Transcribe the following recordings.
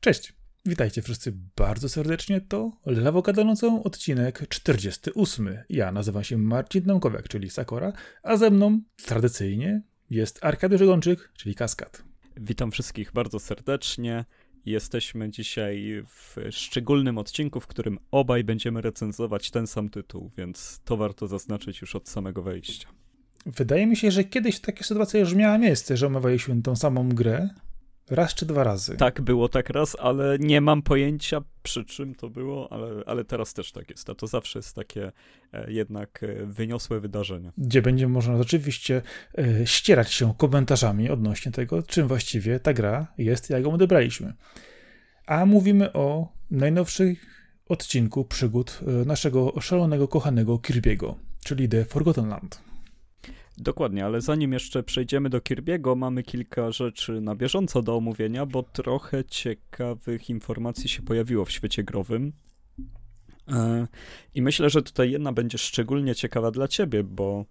Cześć, witajcie wszyscy bardzo serdecznie. To Lewo Gadającą odcinek 48. Ja nazywam się Marcin Domkowiak, czyli Sakora, a ze mną tradycyjnie jest Arkadiusz Gończyk, czyli Kaskad. Witam wszystkich bardzo serdecznie. Jesteśmy dzisiaj w szczególnym odcinku, w którym obaj będziemy recenzować ten sam tytuł, więc to warto zaznaczyć już od samego wejścia. Wydaje mi się, że kiedyś taka sytuacja już miała miejsce, że omawialiśmy tą samą grę, Raz czy dwa razy? Tak, było tak raz, ale nie mam pojęcia przy czym to było, ale, ale teraz też tak jest. A to zawsze jest takie e, jednak e, wyniosłe wydarzenie. Gdzie będzie można oczywiście e, ścierać się komentarzami odnośnie tego, czym właściwie ta gra jest, jak ją odebraliśmy. A mówimy o najnowszym odcinku przygód naszego szalonego, kochanego Kirby'ego, czyli The Forgotten Land. Dokładnie, ale zanim jeszcze przejdziemy do Kirby'ego, mamy kilka rzeczy na bieżąco do omówienia, bo trochę ciekawych informacji się pojawiło w świecie growym. E, I myślę, że tutaj jedna będzie szczególnie ciekawa dla ciebie, bo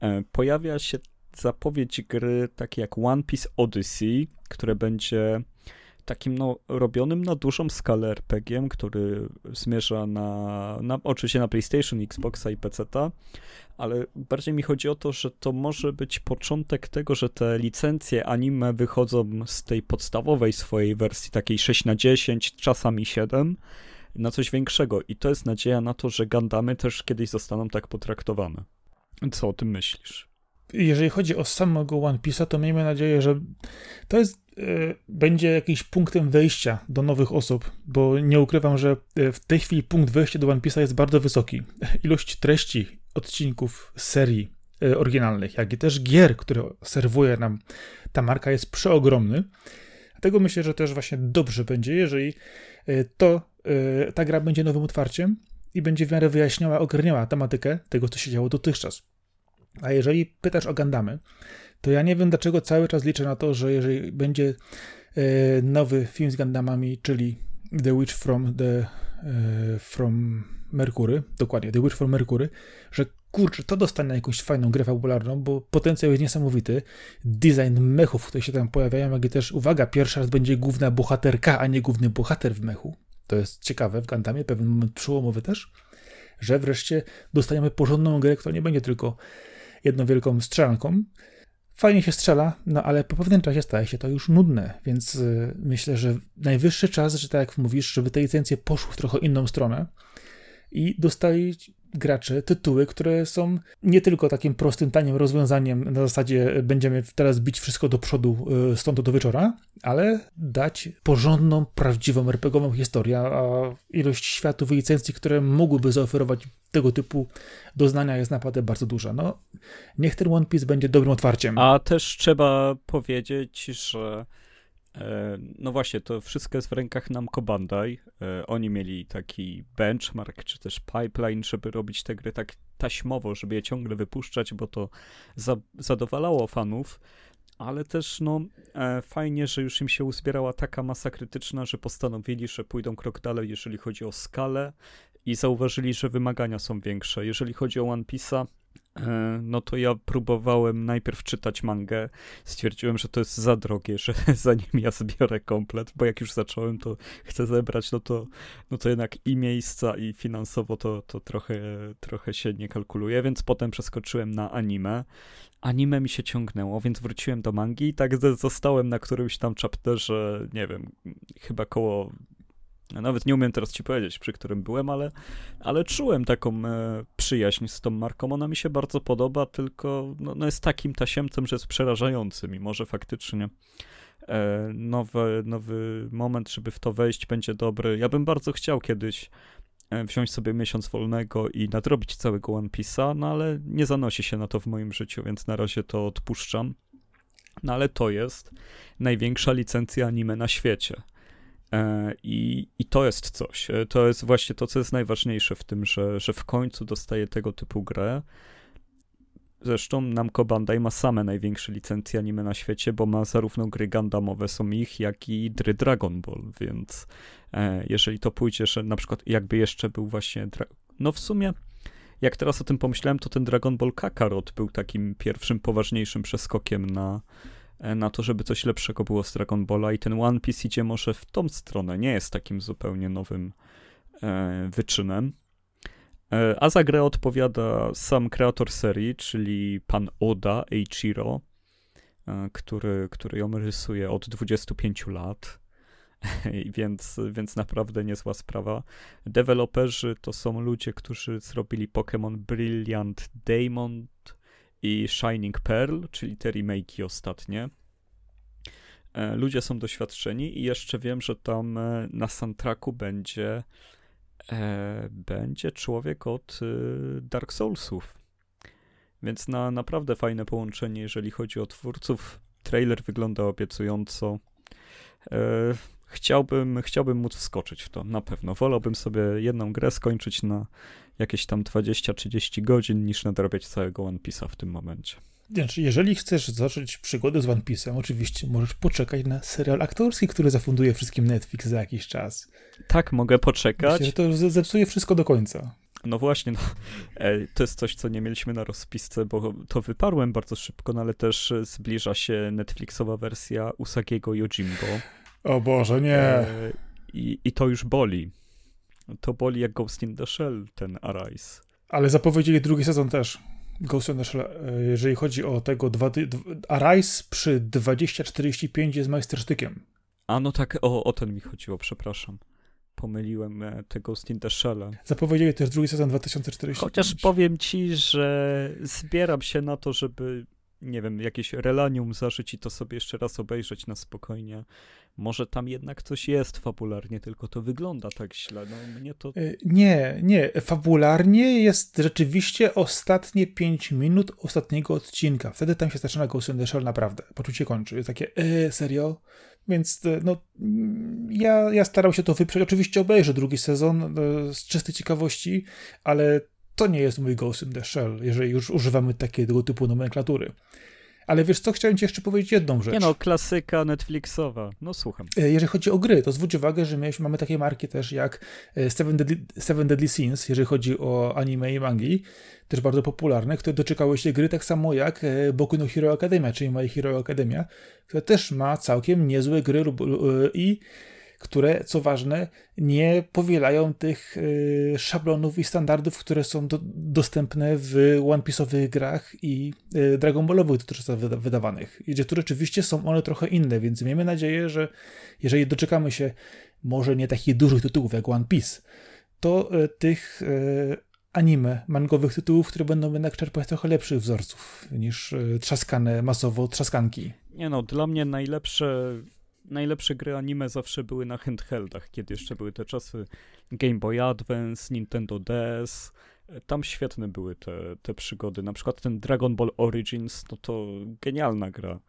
e, pojawia się zapowiedź gry takie jak One Piece Odyssey, które będzie takim no, robionym na dużą skalę RPG, który zmierza na, na oczywiście na PlayStation, Xboxa i PC-ta, ale bardziej mi chodzi o to, że to może być początek tego, że te licencje anime wychodzą z tej podstawowej swojej wersji, takiej 6 na 10, czasami 7, na coś większego. I to jest nadzieja na to, że Gandamy też kiedyś zostaną tak potraktowane. Co o tym myślisz? Jeżeli chodzi o samego One Piece'a, to miejmy nadzieję, że to jest y, będzie jakimś punktem wejścia do nowych osób, bo nie ukrywam, że e, w tej chwili punkt wejścia do One Piece'a jest bardzo wysoki. Ilość treści odcinków serii e, oryginalnych, jak i też gier, które serwuje nam ta marka, jest przeogromny. Dlatego myślę, że też właśnie dobrze będzie, jeżeli e, to, e, ta gra będzie nowym otwarciem i będzie w miarę wyjaśniała, ogarniała tematykę tego, co się działo dotychczas. A jeżeli pytasz o Gandamy, to ja nie wiem, dlaczego cały czas liczę na to, że jeżeli będzie nowy film z Gandamami, czyli The Witch from the from Merkury, dokładnie, The Witch from Merkury, że kurczę, to dostanie jakąś fajną grę fabularną, bo potencjał jest niesamowity. Design mechów, które się tam pojawiają, jak i też, uwaga, pierwszy raz będzie główna bohaterka, a nie główny bohater w mechu. To jest ciekawe w Gundamie, pewien moment przełomowy też, że wreszcie dostaniemy porządną grę, która nie będzie tylko jedną wielką strzelanką. Fajnie się strzela, no ale po pewnym czasie staje się to już nudne, więc yy, myślę, że najwyższy czas, że tak jak mówisz, żeby te licencje poszły w trochę inną stronę i dostali gracze tytuły, które są nie tylko takim prostym, tanim rozwiązaniem na zasadzie będziemy teraz bić wszystko do przodu e, stąd do wieczora, ale dać porządną, prawdziwą RPGową historię, a ilość światów i licencji, które mogłyby zaoferować tego typu doznania jest naprawdę bardzo duża. No, niech ten One Piece będzie dobrym otwarciem. A też trzeba powiedzieć, że no właśnie, to wszystko jest w rękach Namco Bandai. E, oni mieli taki benchmark, czy też pipeline, żeby robić te gry tak taśmowo, żeby je ciągle wypuszczać, bo to za, zadowalało fanów, ale też no e, fajnie, że już im się uzbierała taka masa krytyczna, że postanowili, że pójdą krok dalej, jeżeli chodzi o skalę i zauważyli, że wymagania są większe. Jeżeli chodzi o One Piece'a, E, no to ja próbowałem najpierw czytać mangę. Stwierdziłem, że to jest za drogie, że zanim ja zbiorę komplet, bo jak już zacząłem, to chcę zebrać, no to, no to jednak i miejsca, i finansowo to, to trochę, trochę się nie kalkuluje, więc potem przeskoczyłem na anime. Anime mi się ciągnęło, więc wróciłem do mangi i tak zostałem na którymś tam chapterze, nie wiem, chyba koło nawet nie umiem teraz ci powiedzieć, przy którym byłem, ale, ale czułem taką e, przyjaźń z tą marką. Ona mi się bardzo podoba, tylko no, no jest takim tasiemcem, że jest przerażający, mimo że faktycznie e, nowy, nowy moment, żeby w to wejść, będzie dobry. Ja bym bardzo chciał kiedyś e, wziąć sobie miesiąc wolnego i nadrobić całego One Piece'a, no ale nie zanosi się na to w moim życiu, więc na razie to odpuszczam. No ale to jest największa licencja anime na świecie. E, I, I to jest coś. E, to jest właśnie to, co jest najważniejsze w tym, że, że w końcu dostaje tego typu grę. Zresztą Namco Bandai ma same największe licencje anime na świecie, bo ma zarówno gry Gandamowe są ich, jak i gry Dragon Ball, więc e, jeżeli to pójdzie, że na przykład jakby jeszcze był właśnie... No w sumie, jak teraz o tym pomyślałem, to ten Dragon Ball Kakarot był takim pierwszym, poważniejszym przeskokiem na, na to, żeby coś lepszego było z Dragon Balla i ten One Piece idzie może w tą stronę, nie jest takim zupełnie nowym e, wyczynem. E, a za grę odpowiada sam kreator serii, czyli pan Oda Eiichiro, e, który, który ją rysuje od 25 lat. więc, więc naprawdę niezła sprawa. Deweloperzy to są ludzie, którzy zrobili Pokémon Brilliant Diamond i Shining Pearl, czyli te remake'i ostatnie. E, ludzie są doświadczeni i jeszcze wiem, że tam e, na soundtracku będzie e, będzie człowiek od Dark Soulsów. Więc na naprawdę fajne połączenie, jeżeli chodzi o twórców. Trailer wygląda obiecująco. Chciałbym, chciałbym móc wskoczyć w to, na pewno. Wolałbym sobie jedną grę skończyć na jakieś tam 20-30 godzin, niż nadrabiać całego One Piece'a w tym momencie. Znaczy, jeżeli chcesz zacząć przygodę z One Piece'em, oczywiście możesz poczekać na serial aktorski, który zafunduje wszystkim Netflix za jakiś czas. Tak, mogę poczekać. Myślę, to zepsuje wszystko do końca. No właśnie, no, to jest coś, co nie mieliśmy na rozpisce, bo to wyparłem bardzo szybko, no ale też zbliża się Netflixowa wersja Usagiego Yojimbo. O Boże, nie. E, i, I to już boli. To boli jak Ghost in the Shell, ten Arise. Ale zapowiedzieli drugi sezon też. Ghost in the Shell, e, jeżeli chodzi o tego dwa, Arise przy 2045 jest majstersztykiem. A no tak, o, o ten mi chodziło, przepraszam. Pomyliłem e, te Ghost in the Shell. Zapowiedzieli też drugi sezon 2045. Chociaż powiem ci, że zbieram się na to, żeby nie wiem, jakieś relanium zażyć i to sobie jeszcze raz obejrzeć na spokojnie. Może tam jednak coś jest fabularnie, tylko to wygląda tak źle. No, mnie to... E, nie, nie. Fabularnie jest rzeczywiście ostatnie 5 minut ostatniego odcinka. Wtedy tam się zaczyna Ghost in the Shell naprawdę. Poczucie kończy. Jest takie, e, serio? Więc e, no, ja, ja starał się to wyprzeć. Oczywiście obejrzę drugi sezon e, z czystej ciekawości, ale to nie jest mój Ghost in the Shell, jeżeli już używamy takiego typu nomenklatury. Ale wiesz co, chciałem ci jeszcze powiedzieć jedną rzecz. Nie no, klasyka Netflixowa. No słucham. E, jeżeli chodzi o gry, to zwróć uwagę, że mamy takie marki też jak e, Seven Deadly, Seven Deadly Sins, jeżeli chodzi o anime i mangi, też bardzo popularne, które doczekały się gry tak samo jak e, Boku no Hero Academia, czyli My Hero Academia, która też ma całkiem niezłe gry i które, co ważne, nie powielają tych y, szablonów i standardów, które są do, dostępne w One Piece'owych grach i y, Dragon Ballowych dotychczas wyda wydawanych. Że tu rzeczywiście są one trochę inne, więc miejmy nadzieję, że jeżeli doczekamy się może nie takich dużych tytułów jak One Piece, to y, tych anime, mangowych tytułów, które będą jednak czerpać trochę lepszych wzorców niż trzaskane masowo trzaskanki. Nie no, dla mnie najlepsze najlepsze gry anime zawsze były na handheldach, kiedy jeszcze były te czasy Game Boy Advance, Nintendo DS. Tam świetne były te, te przygody. Na przykład ten Dragon Ball Origins, no to genialna gra.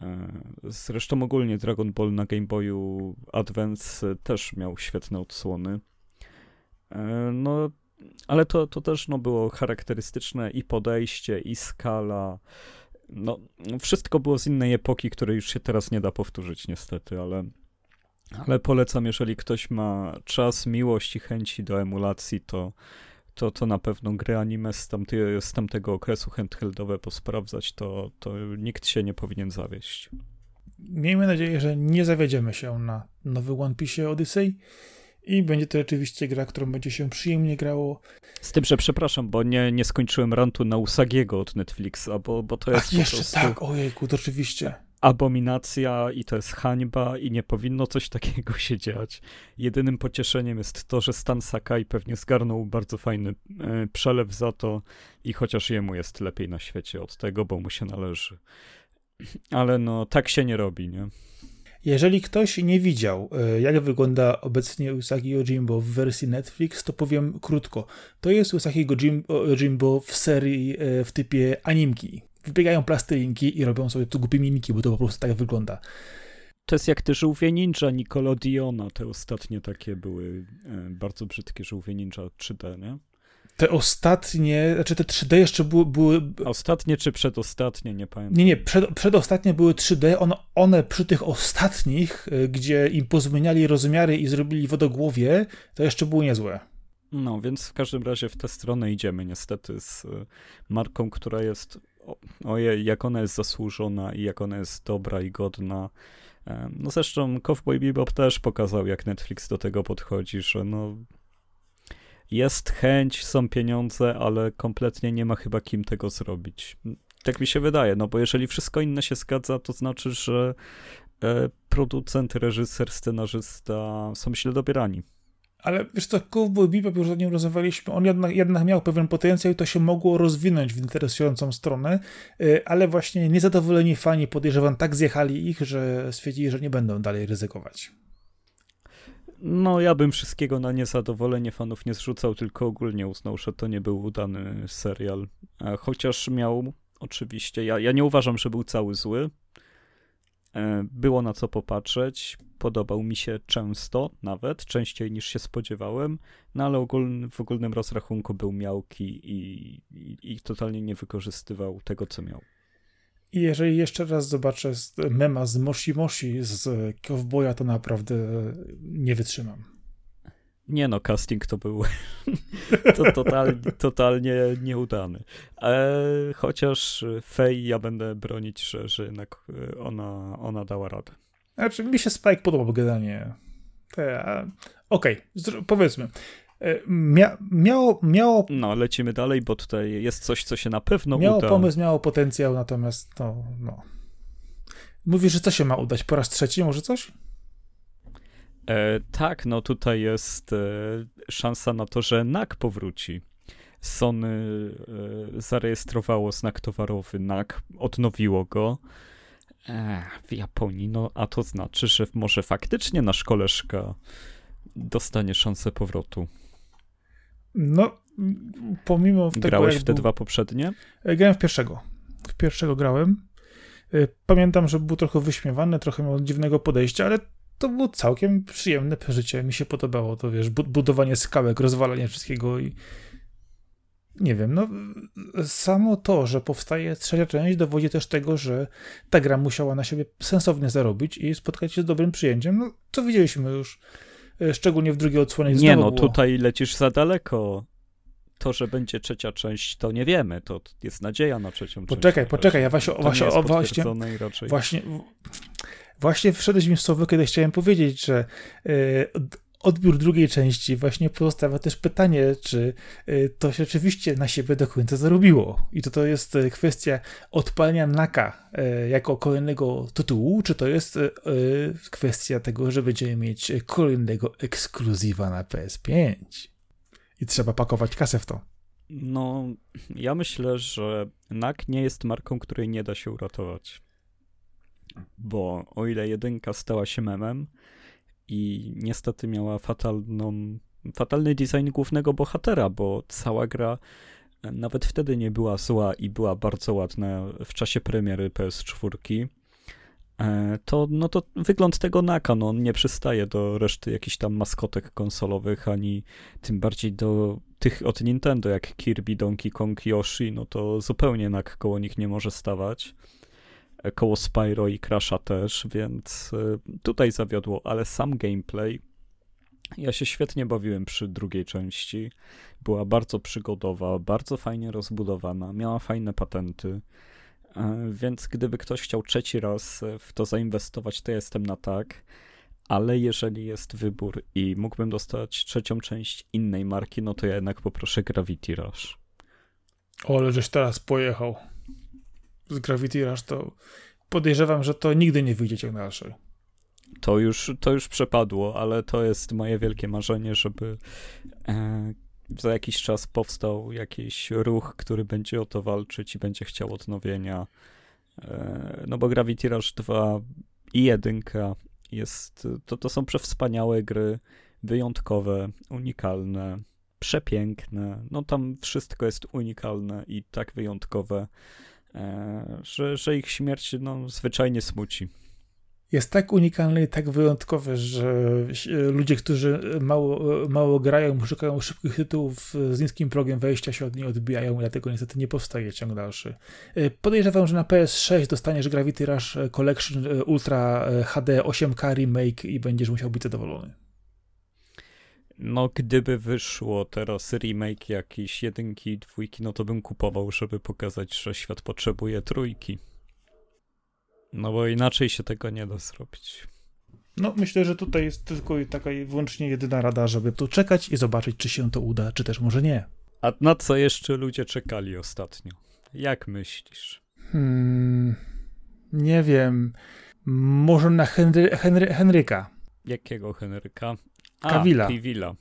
E, zresztą ogólnie Dragon Ball na Game Boyu Advance też miał świetne odsłony. E, no, ale to, to też no, było charakterystyczne i podejście, i skala no, wszystko było z innej epoki, której już się teraz nie da powtórzyć niestety, ale, ale polecam, jeżeli ktoś ma czas, miłość i chęci do emulacji, to, to, to na pewno gry anime z, tamty, z tamtego okresu handheldowe posprawdzać, to, to nikt się nie powinien zawieść. Miejmy nadzieję, że nie zawiedziemy się na nowy One Piece Odyssey i będzie to rzeczywiście gra, którą będzie się przyjemnie grało. Z tym, że przepraszam, bo nie, nie skończyłem rantu na Usagiego od Netflixa, bo, bo to jest. Ach, jeszcze prostu... tak, ojejku, to oczywiście. Abominacja i to jest hańba i nie powinno coś takiego się dziać. Jedynym pocieszeniem jest to, że Stan Sakai pewnie zgarnął bardzo fajny e, przelew za to i chociaż jemu jest lepiej na świecie od tego, bo mu się należy. Ale no, tak się nie robi, nie? Jeżeli ktoś nie widział, e, jak wygląda obecnie Usagi Yojimbo w wersji Netflix, to powiem krótko. To jest Usagi Yojimbo w serii e, w typie animki. Wybiegają plastylinki i robią sobie tu głupie mimiki, bo to po prostu tak wygląda. To jest jak te żółwie ninja Nickelodeona, te ostatnie takie były e, bardzo brzydkie żółwie ninja 3D, nie? Te ostatnie, znaczy te 3D jeszcze były... były... Ostatnie czy przedostatnie, nie pamiętam. Nie, nie, przed, przedostatnie były 3D, one, one przy tych ostatnich, y, gdzie im pozmieniali rozmiary i zrobili wodogłowie, to jeszcze były niezłe. No, więc w każdym razie w tę stronę idziemy niestety z y, marką, która jest ojej, jak ona jest zasłużona i jak ona jest dobra i godna. No zresztą Cowboy Bebop też pokazał, jak Netflix do tego podchodzi, że no jest chęć, są pieniądze, ale kompletnie nie ma chyba kim tego zrobić. Tak mi się wydaje, no bo jeżeli wszystko inne się zgadza, to znaczy, że e, producent, reżyser, scenarzysta są źle dobierani. Ale wiesz co, Cowboy Bebop już o nim rozmawialiśmy, on jednak, jednak miał pewien potencjał i to się mogło rozwinąć w interesującą stronę, y, ale właśnie niezadowoleni fani podejrzewam tak zjechali ich, że stwierdzili, że nie będą dalej ryzykować. No, ja bym wszystkiego na niezadowolenie fanów nie zrzucał, tylko ogólnie uznał, że to nie był udany serial. Chociaż miał, oczywiście, ja, ja nie uważam, że był cały zły. E, było na co popatrzeć podobał mi się często, nawet częściej niż się spodziewałem, no ale ogólny, w ogólnym rozrachunku był miałki i, i, i totalnie nie wykorzystywał tego, co miał. I jeżeli jeszcze raz zobaczę mema z Moshi Moshi z Cowboya, to naprawdę nie wytrzymam. Nie no, casting to był to totalnie, totalnie nieudany. E, chociaż Fej ja będę bronić, że, że jednak ona, ona dała radę. Znaczy, mi się Spike podobał generalnie. Okej, okay, powiedzmy. E, mia, miało, miało. No, lecimy dalej, bo tutaj jest coś, co się na pewno miało uda. Miało pomysł, miało potencjał, natomiast no, no. Mówisz, że co się ma udać? Po raz trzeci może coś? E, tak, no tutaj jest e, szansa na to, że NAK powróci. Sony e, zarejestrowało znak towarowy NAK, odnowiło go. Ech, w Japonii, no a to znaczy, że może faktycznie nasz koleżka dostanie szansę powrotu. No, pomimo tego. Grałeś w te był... dwa poprzednie? E, grałem w pierwszego. W pierwszego grałem. E, pamiętam, że był trochę wyśmiewany, trochę miał dziwnego podejścia, ale to było całkiem przyjemne przeżycie. Mi się podobało to, wiesz, budowanie skałek, rozwalanie wszystkiego i nie wiem, no samo to, że powstaje trzecia część dowodzi też tego, że ta gra musiała na siebie sensownie zarobić i spotkać się z dobrym przyjęciem. No to widzieliśmy już, szczególnie w drugiej odsłonie. Nie no, było. tutaj lecisz za daleko. To, że będzie trzecia część, to nie wiemy. To jest nadzieja na trzecią poczekaj, część. Poczekaj, ja właśnie, właśnie, właśnie, właśnie, właśnie wszedłeś mi w słowo, kiedy chciałem powiedzieć, że yy, odbiór drugiej części właśnie pozostawia też pytanie, czy y, to się rzeczywiście na siebie do końca zarobiło. I to to jest y, kwestia odpalenia Naka y, jako kolejnego tytułu, czy to jest kwestia tego, że będziemy mieć kolejnego ekskluzywa na PS5. I trzeba pakować kasę w to. No, ja myślę, że NAK nie jest marką, której nie da się uratować. Bo o ile jedynka stała się memem, i niestety miała fatalną, fatalny design głównego bohatera, bo cała gra e, nawet wtedy nie była zła i była bardzo ładna w czasie premiery PS4. E, to, no to wygląd tego Naka, no on nie przystaje do reszty jakichś tam maskotek konsolowych, ani tym bardziej do tych od Nintendo, jak Kirby, Donkey Kong, Yoshi, no to zupełnie Nak koło nich nie może stawać koło Spyro i Crasha też, więc e, tutaj zawiodło, ale sam gameplay ja się świetnie bawiłem przy drugiej części. Była bardzo przygodowa, bardzo fajnie rozbudowana, miała fajne patenty. E, więc gdyby ktoś chciał trzeci raz w to zainwestować, to jestem na tak. Ale jeżeli jest wybór i mógłbym dostać trzecią część innej marki, no to ja jednak poproszę Gravity Rush. O, ale żeś teraz pojechał z Gravity Rush, to podejrzewam, że to nigdy nie wyjdzie ciąg dalszy. To już, to już przepadło, ale to jest moje wielkie marzenie, żeby e, za jakiś czas powstał jakiś ruch, który będzie o to walczyć i będzie chciał odnowienia. E, no bo Gravity Rush 2 i 1 jest, to, to są przewspaniałe gry, wyjątkowe, unikalne, przepiękne. No tam wszystko jest unikalne i tak wyjątkowe, że, że ich śmierć no, zwyczajnie smuci. Jest tak unikalny i tak wyjątkowy, że ludzie, którzy mało, mało grają, szukają szybkich tytułów z niskim progiem wejścia się od niej odbijają, dlatego niestety nie powstaje ciąg dalszy. E, podejrzewam, że na PS6 dostaniesz Gravity Rush Collection Ultra HD 8K Remake i będziesz musiał być zadowolony. No, gdyby wyszło teraz remake jakiejś jedynki, dwójki, no to bym kupował, żeby pokazać, że świat potrzebuje trójki. No bo inaczej się tego nie da zrobić. No, myślę, że tutaj jest tylko taka wyłącznie jedyna rada, żeby tu czekać i zobaczyć, czy się to uda, czy też może nie. A na co jeszcze ludzie czekali ostatnio? Jak myślisz? Hmm, nie wiem. Może na Henry, Henry, Henryka. Jakiego Henryka? A, Kawila. Kawila.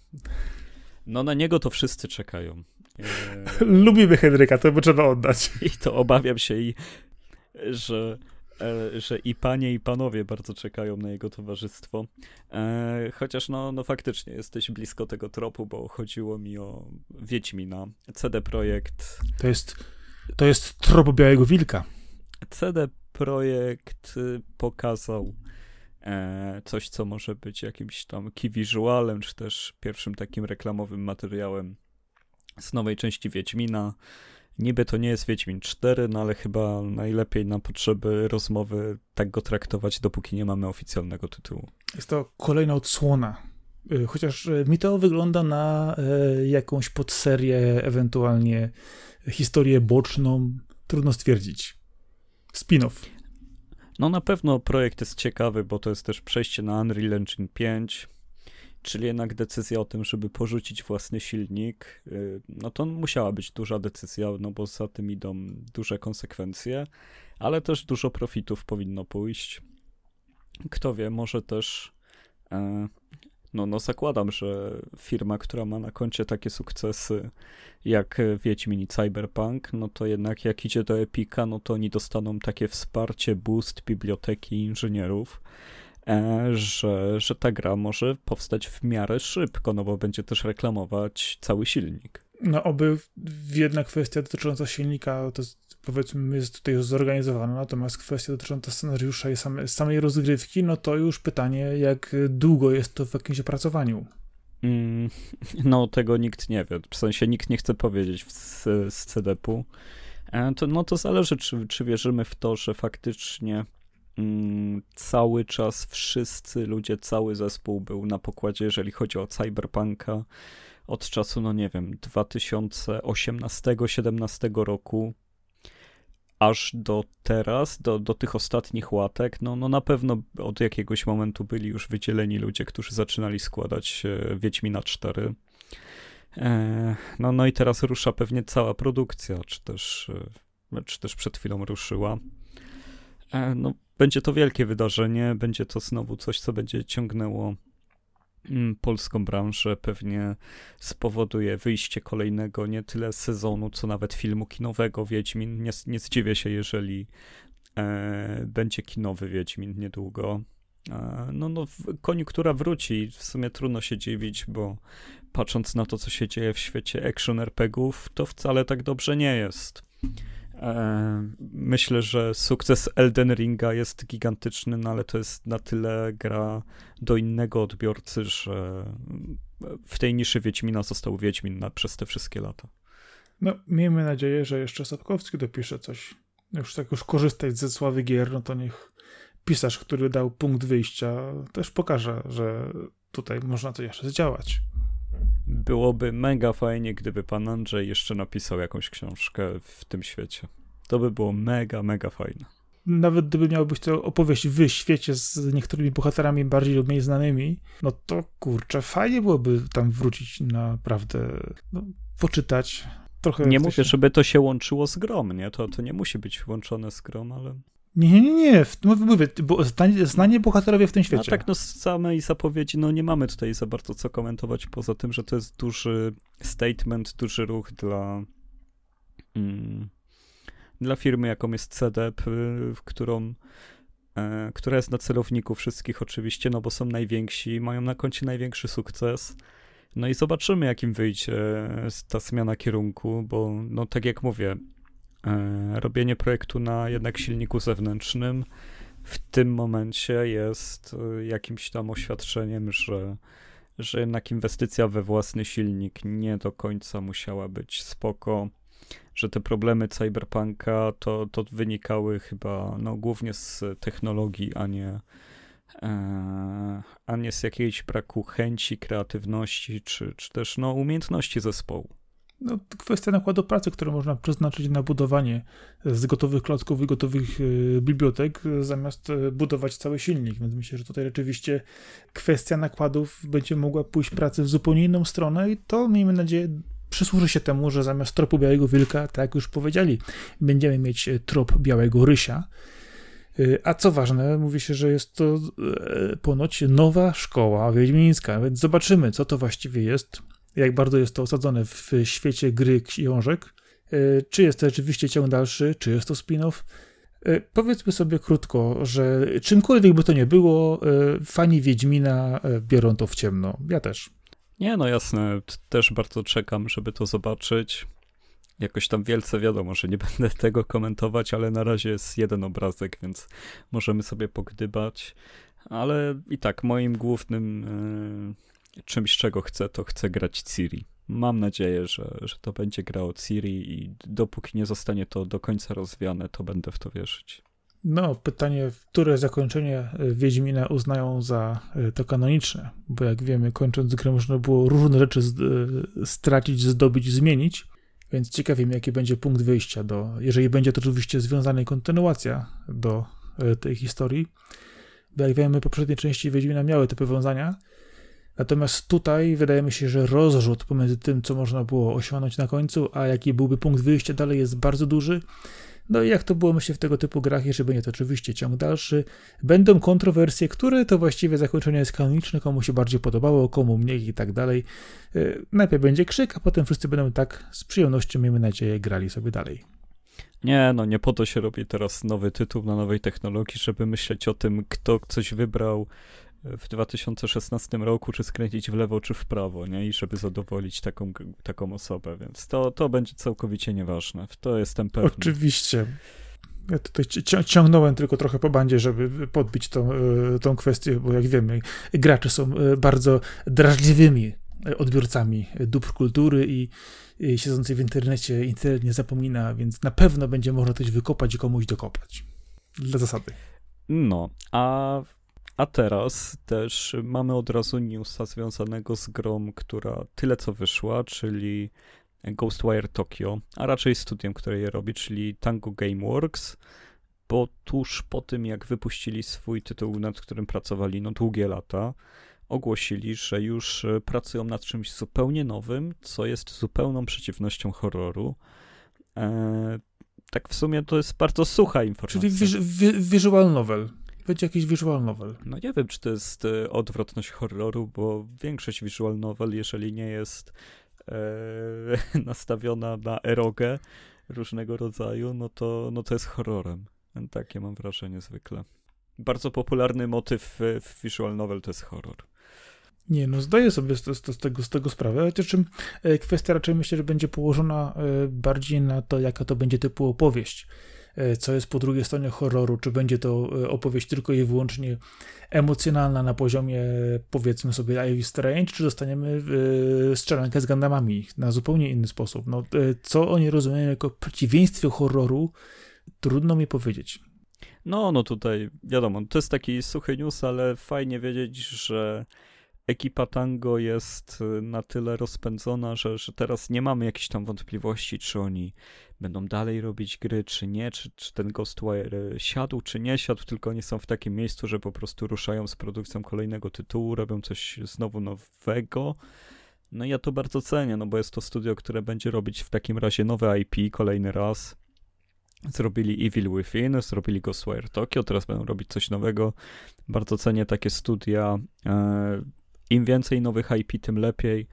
No na niego to wszyscy czekają. E, Lubimy Henryka, to by trzeba oddać. I to obawiam się, i, że, e, że i panie, i panowie bardzo czekają na jego towarzystwo. E, chociaż no, no faktycznie jesteś blisko tego tropu, bo chodziło mi o Wiedźmina. CD Projekt. To jest, to jest trop Białego Wilka. CD Projekt y, pokazał coś, co może być jakimś tam key czy też pierwszym takim reklamowym materiałem z nowej części Wiedźmina. Niby to nie jest Wiedźmin 4, no ale chyba najlepiej na potrzeby rozmowy tak go traktować, dopóki nie mamy oficjalnego tytułu. Jest to kolejna odsłona. Y, chociaż y, mi to wygląda na y, jakąś podserię, ewentualnie historię boczną. Trudno stwierdzić. Spin-off. No na pewno projekt jest ciekawy, bo to jest też przejście na Unreal Engine 5, czyli jednak decyzja o tym, żeby porzucić własny silnik, y, no to musiała być duża decyzja, no bo za tym idą duże konsekwencje, ale też dużo profitów powinno pójść. Kto wie, może też e, no, no zakładam, że firma, która ma na koncie takie sukcesy jak Wiedźmin i Cyberpunk, no to jednak jak idzie do Epika, no to oni dostaną takie wsparcie, boost biblioteki inżynierów, e, że, że ta gra może powstać w miarę szybko, no bo będzie też reklamować cały silnik. No oby jedna kwestia dotycząca silnika to jest powiedzmy jest tutaj już zorganizowana, natomiast kwestia dotycząca scenariusza i same, samej rozgrywki, no to już pytanie, jak długo jest to w jakimś opracowaniu. Mm, no, tego nikt nie wie. W sensie nikt nie chce powiedzieć z, z CDP-u. E, to, no to zależy, czy, czy wierzymy w to, że faktycznie mm, cały czas wszyscy ludzie, cały zespół był na pokładzie, jeżeli chodzi o Cyberpunka od czasu, no nie wiem, 2018-17 roku aż do teraz, do, do tych ostatnich łatek, no, no na pewno od jakiegoś momentu byli już wydzieleni ludzie, którzy zaczynali składać Wiedźmina 4. E, no, no i teraz rusza pewnie cała produkcja, czy też, e, czy też przed chwilą ruszyła. E, no, będzie to wielkie wydarzenie, będzie to znowu coś, co będzie ciągnęło polską branżę pewnie spowoduje wyjście kolejnego nie tyle sezonu, co nawet filmu kinowego Wiedźmin. Nie, nie zdziwię się, jeżeli e, będzie kinowy Wiedźmin niedługo. E, no, no, koniunktura wróci. W sumie trudno się dziwić, bo patrząc na to, co się dzieje w świecie action RPGów, to wcale tak dobrze nie jest. E, myślę, że sukces Elden Ringa jest gigantyczny, no ale to jest na tyle gra do innego odbiorcy, że w tej niszy Wiedźmina został Wiedźmin na, przez te wszystkie lata. No, miejmy nadzieję, że jeszcze Sapkowski dopisze coś. Już tak już korzystać ze sławy gier, no to niech pisarz, który dał punkt wyjścia, też pokaże, że tutaj można coś jeszcze zdziałać. Byłoby mega fajnie, gdyby pan Andrzej jeszcze napisał jakąś książkę w tym świecie. To by było mega, mega fajne. Nawet gdyby miał być to opowieść w świecie z niektórymi bohaterami bardziej lub mniej znanymi, no to kurczę, fajnie byłoby tam wrócić naprawdę, no, poczytać. Trochę nie mówię, żeby to się łączyło z grom, nie? To, to nie musi być łączone z grom, ale nie, nie, nie, nie. Mówię, bo znanie, znanie bohaterowie w tym świecie. No tak, no z samej zapowiedzi, no nie mamy tutaj za bardzo co komentować, poza tym, że to jest duży statement, duży ruch dla mm, dla firmy, jaką jest CDEP, y, w którą e, która jest na celowniku wszystkich oczywiście, no bo są najwięksi, mają na koncie największy sukces. No i zobaczymy, jakim wyjdzie ta zmiana kierunku, bo no tak jak mówię, E, robienie projektu na jednak silniku zewnętrznym w tym momencie jest e, jakimś tam oświadczeniem, że, że jednak inwestycja we własny silnik nie do końca musiała być spoko, że te problemy cyberpunka to, to wynikały chyba no, głównie z technologii, a nie, a nie z jakiegoś braku chęci, kreatywności, czy, czy też no, umiejętności zespołu. No, kwestia nakładu pracy, które można przeznaczyć na budowanie z gotowych klocków i gotowych y, bibliotek, zamiast y, budować cały silnik. Więc myślę, że tutaj rzeczywiście kwestia nakładów będzie mogła pójść pracy w zupełnie inną stronę i to miejmy nadzieję przysłuży się temu, że zamiast tropu białego wilka, tak jak już powiedzieli, będziemy mieć trop białego rysia. A co ważne, mówi się, że jest to ponoć nowa szkoła wiedźmińska, więc zobaczymy, co to właściwie jest, jak bardzo jest to osadzone w świecie gry książek, czy jest to rzeczywiście ciąg dalszy, czy jest to spin-off. Powiedzmy sobie krótko, że czymkolwiek by to nie było, fani Wiedźmina biorą to w ciemno. Ja też. Nie, no jasne, też bardzo czekam, żeby to zobaczyć. Jakoś tam wielce wiadomo, że nie będę tego komentować, ale na razie jest jeden obrazek, więc możemy sobie pogdybać. Ale i tak, moim głównym czymś, czego chcę, to chcę grać Ciri. Mam nadzieję, że, że to będzie gra o Ciri i dopóki nie zostanie to do końca rozwiane, to będę w to wierzyć. No, pytanie, które zakończenie e, Wiedźmina uznają za e, to kanoniczne, bo jak wiemy, kończąc grę można było różne rzeczy e, stracić, zdobyć, zmienić, więc ciekawi mnie, jaki będzie punkt wyjścia do, jeżeli będzie to oczywiście związana kontynuacja do tej historii, bo jak wiemy, poprzednie części Wiedźmina miały te powiązania, natomiast tutaj wydaje mi się, że rozrzut pomiędzy tym, co można było osiągnąć na końcu, a jaki byłby punkt wyjścia dalej jest bardzo duży, no i jak to było myślę w tego typu grach, jeżeli będzie to oczywiście ciąg dalszy, będą kontrowersje, które to właściwie zakończenie jest kanoniczne, komu się bardziej podobało, komu mniej i tak dalej. E, najpierw będzie krzyk, a potem wszyscy będą tak z przyjemnością, miejmy nadzieję, grali sobie dalej. Nie, no nie po to się robi teraz nowy tytuł na nowej technologii, żeby myśleć o tym, kto coś wybrał, w 2016 roku, czy skręcić w lewo, czy w prawo, nie? I żeby zadowolić taką, taką osobę, więc to, to będzie całkowicie nieważne. W to jestem pewny. Oczywiście. Ja tutaj ciągnąłem tylko trochę po bandzie, żeby podbić tą, e, tą kwestię, bo jak wiemy, gracze są e, bardzo drażliwymi odbiorcami dóbr kultury i, siedzący w internecie internet nie zapomina, więc na pewno będzie można coś wykopać i komuś dokopać. Dla zasady. No, a a teraz też mamy od razu newsa związanego z grą, która tyle co wyszła, czyli Ghostwire Tokyo, a raczej studiem, które je robi, czyli Tango Gameworks, bo tuż po tym, jak wypuścili swój tytuł, nad którym pracowali no długie lata, ogłosili, że już pracują nad czymś zupełnie nowym, co jest zupełną przeciwnością horroru. Eee, tak w sumie to jest bardzo sucha informacja. Czyli visual novel będzie jakiś visual novel. No nie wiem, czy to jest e, odwrotność horroru, bo większość visual novel, jeżeli nie jest e, nastawiona na erogę różnego rodzaju, no to, no to jest horrorem. Takie mam wrażenie zwykle. Bardzo popularny motyw w visual novel to jest horror. Nie, no zdaję sobie z, z, z, tego, z tego sprawę, chociaż czym e, kwestia raczej myślę, że będzie położona e, bardziej na to, jaka to będzie typu opowieść. E, co jest po drugiej stronie horroru, czy będzie to e, opowieść tylko i wyłącznie emocjonalna na poziomie powiedzmy sobie is Strange, czy dostaniemy e, strzelankę z Gundamami na zupełnie inny sposób. No, co oni rozumieją jako przeciwieństwie horroru, trudno mi powiedzieć. No, no tutaj wiadomo, to jest taki suchy news, ale fajnie wiedzieć, że ekipa Tango jest y, na tyle rozpędzona, że, że teraz nie mamy jakichś tam wątpliwości, czy oni będą dalej robić gry, czy nie, czy, czy ten Ghostwire y, siadł, czy nie siadł, tylko oni są w takim miejscu, że po prostu ruszają z produkcją kolejnego tytułu, robią coś znowu nowego. No ja to bardzo cenię, no bo jest to studio, które będzie robić w takim razie nowe IP kolejny raz. Zrobili Evil Within, zrobili Ghostwire Tokyo, teraz będą robić coś nowego. Bardzo cenię takie studia. Im więcej nowych IP, tym lepiej.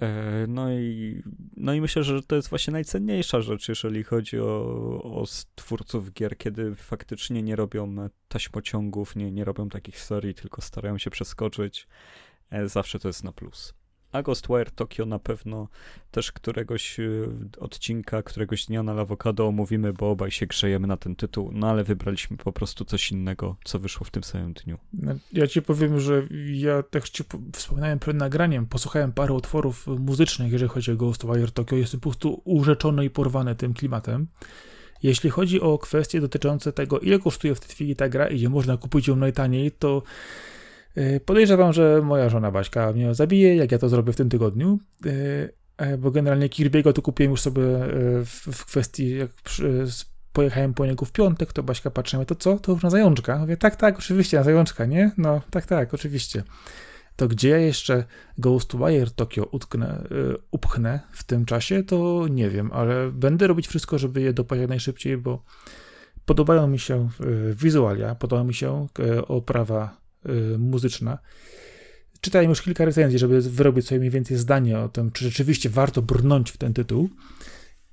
E, no i, no i myślę, że to jest właśnie najcenniejsza rzecz, jeżeli chodzi o, o twórców gier, kiedy faktycznie nie robią taśmociągów, nie, nie robią takich serii, tylko starają się przeskoczyć. E, zawsze to jest na plus. A Ghostwire Tokyo na pewno też któregoś y, odcinka, któregoś dnia na Lawokado omówimy, bo obaj się grzejemy na ten tytuł, no ale wybraliśmy po prostu coś innego, co wyszło w tym samym dniu. No, ja ci powiem, że ja tak ci wspominałem przed nagraniem, posłuchałem parę utworów muzycznych, jeżeli chodzi o Ghostwire Tokyo, jestem po prostu urzeczony i porwany tym klimatem. Jeśli chodzi o kwestie dotyczące tego, ile kosztuje w tej chwili ta gra i gdzie można kupić ją najtaniej, to podejrzewam, że moja żona Baśka mnie zabije, jak ja to zrobię w tym tygodniu, y, e, bo generalnie Kirby'ego to kupiłem już sobie y, w, kwestii, jak pojechałem po niego w piątek, to Baśka patrzy to co? To już na zajączka? Mówię, tak, tak, oczywiście, na zajączka, nie? No, tak, tak, oczywiście. To gdzie ja jeszcze Ghostwire Tokyo utknę, y, upchnę w tym czasie, to nie wiem, ale będę robić wszystko, żeby je dopaść jak najszybciej, bo podobają mi się y, wizualia, podoba mi się y, oprawa muzyczna. Czytałem już kilka recenzji, żeby wyrobić sobie mniej więcej zdanie o tym, czy rzeczywiście warto brnąć w ten tytuł.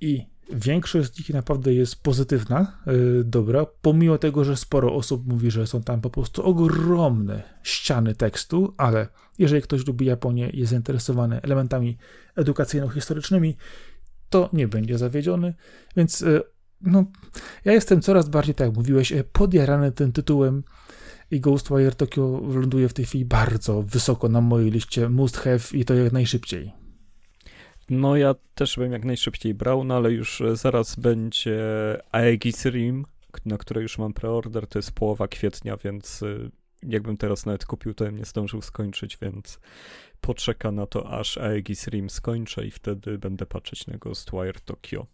I Większość z nich naprawdę jest pozytywna, yy, dobra, pomimo tego, że sporo osób mówi, że są tam po prostu ogromne ściany tekstu, ale jeżeli ktoś lubi Japonię i jest zainteresowany elementami edukacyjno-historycznymi, to nie będzie zawiedziony, więc yy, no, ja jestem coraz bardziej, tak jak mówiłeś, y, podjarany tym tytułem i Ghostwire Tokyo ląduje w tej chwili bardzo wysoko na mojej liście must have i to jak najszybciej. No ja też bym jak najszybciej brał, no ale już e, zaraz będzie Aegis Rim, na które już mam preorder, to jest połowa kwietnia, więc e, jakbym teraz nawet kupił, to bym nie zdążył skończyć, więc poczeka na to, aż Aegis Rim skończę i wtedy będę patrzeć na Ghostwire Tokyo.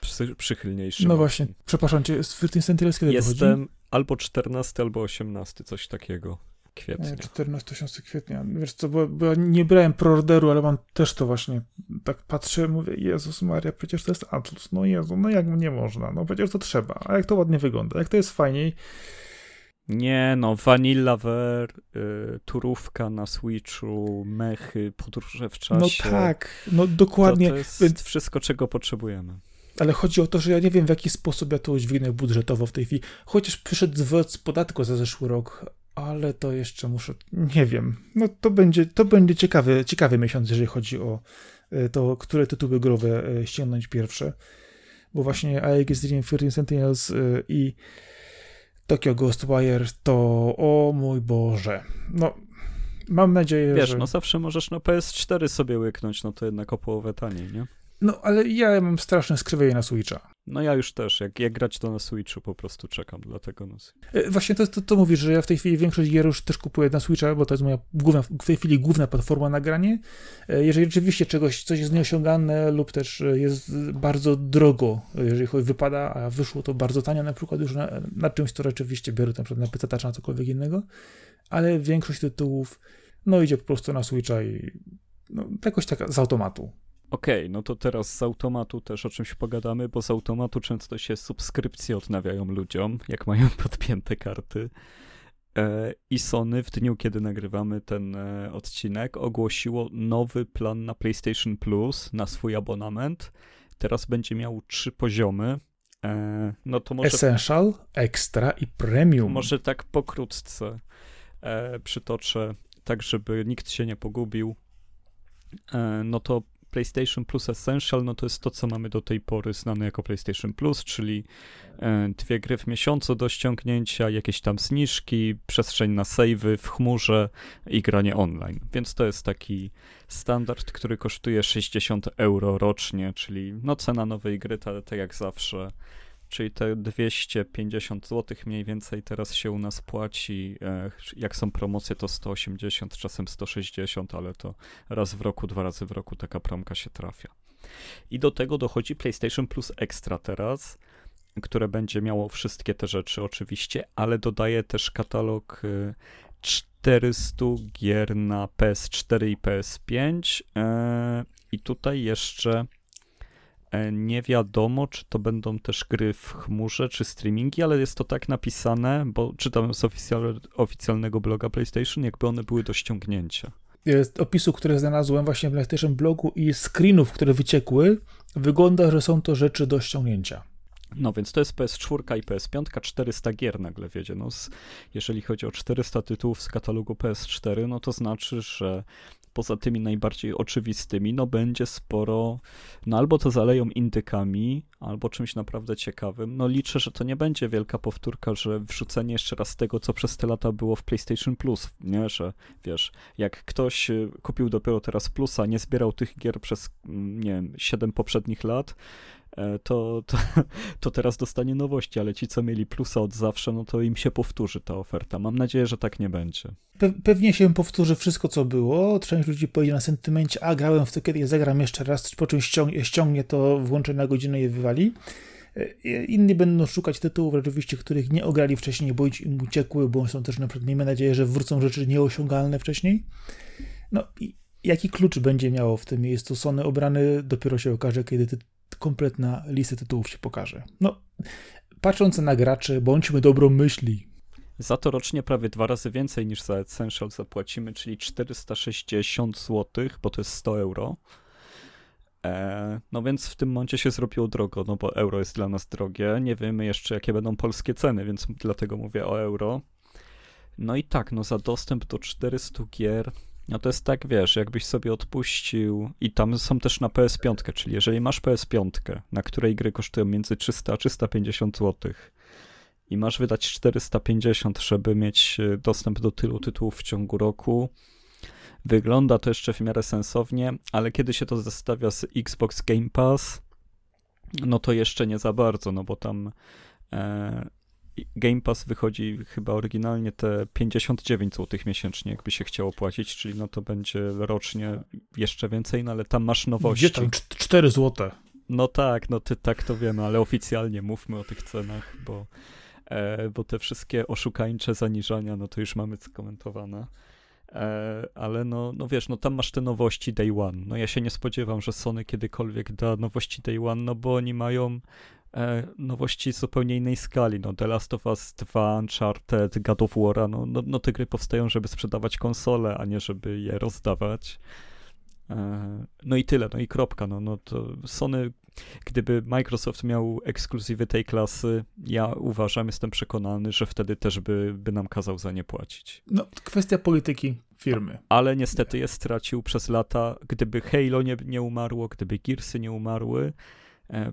E, przy, przychylniejszy. No właśnie, przepraszam cię, z Firtin Sentinels kiedy Jestem wychodzi? albo 14, albo 18, coś takiego kwietnia. 14 tysięcy kwietnia. Wiesz co, bo, bo nie brałem preorderu, ale mam też to właśnie, tak patrzę, mówię, Jezus Maria, przecież to jest Atlus, no Jezu, no jak nie można, no przecież to trzeba, a jak to ładnie wygląda, jak to jest fajniej. Nie, no, Vanillaver, y, turówka na Switchu, mechy, podróże w czasie. No tak, no dokładnie. To, to jest Więc... wszystko, czego potrzebujemy. Ale chodzi o to, że ja nie wiem, w jaki sposób ja to udźwignę budżetowo w tej chwili. Chociaż przyszedł zwrot z podatku za zeszły rok, ale to jeszcze muszę, nie wiem. No to będzie, to będzie ciekawy, ciekawy miesiąc, jeżeli chodzi o e, to, które tytuły growe e, ściągnąć pierwsze. Bo właśnie Aegis Dream, 13 Sentinels e, i Tokyo Ghostwire to, o mój Boże. No, mam nadzieję, Wiesz, że... no zawsze możesz na PS4 sobie łyknąć, no to jednak o połowę taniej, nie? No, ale ja mam straszne skrzywienie na Switcha. No ja już też, jak, jak grać to na Switchu po prostu czekam, dlatego no. Właśnie to, to, to mówisz, że ja w tej chwili większość gier już też kupuję na Switcha, bo to jest moja główna, w tej chwili główna platforma na granie. E, jeżeli rzeczywiście czegoś, coś jest nieosiągalne lub też e, jest bardzo drogo, jeżeli chodzi wypada, a wyszło to bardzo tanio na przykład już na, na czymś, to rzeczywiście biorę na przykład na PC czy na cokolwiek innego, ale większość tytułów no idzie po prostu na Switcha i no, jakoś tak z automatu. Okej, okay, no to teraz z automatu też o czymś pogadamy, bo z automatu często się subskrypcje odnawiają ludziom, jak mają podpięte karty. E, I Sony w dniu, kiedy nagrywamy ten e, odcinek, ogłosiło nowy plan na PlayStation Plus na swój abonament. Teraz będzie miał trzy poziomy. E, no to może. Essential, Extra i Premium. Może tak pokrótce przytoczę, tak żeby nikt się nie pogubił. No to PlayStation Plus Essential, no to jest to, co mamy do tej pory znane jako PlayStation Plus, czyli e, dwie gry w miesiącu do ściągnięcia, jakieś tam zniżki, przestrzeń na savey w chmurze i granie online. Więc to jest taki standard, który kosztuje 60 euro rocznie, czyli no cena nowej gry, tak jak zawsze czyli te 250 zł mniej więcej teraz się u nas płaci. E, jak są promocje, to 180, czasem 160, ale to raz w roku, dwa razy w roku taka promka się trafia. I do tego dochodzi PlayStation Plus Extra teraz, które będzie miało wszystkie te rzeczy oczywiście, ale dodaje też katalog 400 e, gier na PS4 i PS5 e, i tutaj jeszcze nie wiadomo, czy to będą też gry w chmurze, czy streamingi, ale jest to tak napisane, bo czytam z oficjal, oficjalnego bloga PlayStation, jakby one były do ściągnięcia. Jest opisu, które znalazłem właśnie w PlayStation blogu i screenów, które wyciekły, wygląda, że są to rzeczy do ściągnięcia. No więc to jest PS4 i PS5, 400 gier nagle wiedzie. No, z, jeżeli chodzi o 400 tytułów z katalogu PS4, no to znaczy, że poza tymi najbardziej oczywistymi, no będzie sporo, no albo to zaleją indykami, albo czymś naprawdę ciekawym. No liczę, że to nie będzie wielka powtórka, że wrzucenie jeszcze raz tego, co przez te lata było w PlayStation Plus, nie, że wiesz, jak ktoś y, kupił dopiero teraz Plusa, nie zbierał tych gier przez, mm, nie wiem, 7 poprzednich lat, to, to, to teraz dostanie nowości, ale ci, co mieli plusa od zawsze, no to im się powtórzy ta oferta. Mam nadzieję, że tak nie będzie. Pe pewnie się powtórzy wszystko, co było. Część ludzi pojedzie na sentymencie, a grałem w to kiedyś, zagram jeszcze raz, po czym ściągnie, ściągnie to, włączę na godzinę i wywali. E, inni będą szukać tytułów rzeczywiście, których nie ograli wcześniej, bo im uciekły, bo są też na przykład, miejmy nadzieję, że wrócą rzeczy nieosiągalne wcześniej. No i jaki klucz będzie miało w tym miejscu Sony obrany, dopiero się okaże, kiedy ty, kompletna lista tytułów się pokaże. No, patrząc na graczy, bądźmy dobromyśli. Za to rocznie prawie dwa razy więcej niż za Essential zapłacimy, czyli 460 zł, bo to jest 100 euro. E, no więc w tym momencie się zrobiło drogo, no bo euro jest dla nas drogie. Nie wiemy jeszcze, jakie będą polskie ceny, więc dlatego mówię o euro. No i tak, no za dostęp do 400 gier, no to jest tak, wiesz, jakbyś sobie odpuścił i tam są też na PS5, czyli jeżeli masz PS5, na której gry kosztują między 300 a 350 zł i masz wydać 450, żeby mieć e, dostęp do tylu tytułów w ciągu roku, Wygląda to jeszcze w miarę sensownie, ale kiedy się to zestawia z Xbox Game Pass, no to jeszcze nie za bardzo, no bo tam e, Game Pass wychodzi chyba oryginalnie te 59 zł miesięcznie, jakby się chciało płacić, czyli no to będzie rocznie jeszcze więcej, no ale tam masz nowości. Gdzie tam 4 zł? No tak, no ty tak to wiemy, ale oficjalnie mówmy o tych cenach, bo, e, bo te wszystkie oszukańcze zaniżania, no to już mamy skomentowane. E, ale no, no wiesz, no tam masz te nowości Day One. No ja się nie spodziewam, że Sony kiedykolwiek da nowości Day One, no bo oni mają nowości zupełnie innej skali. No The Last of Us 2, Uncharted, God of War, no, no, no te gry powstają, żeby sprzedawać konsole, a nie żeby je rozdawać. E, no i tyle, no i kropka. No, no to Sony, gdyby Microsoft miał ekskluzywy tej klasy, ja uważam, jestem przekonany, że wtedy też by, by nam kazał za nie płacić. No, kwestia polityki firmy. Ale niestety je stracił przez lata. Gdyby Halo nie, nie umarło, gdyby Gearsy nie umarły, e,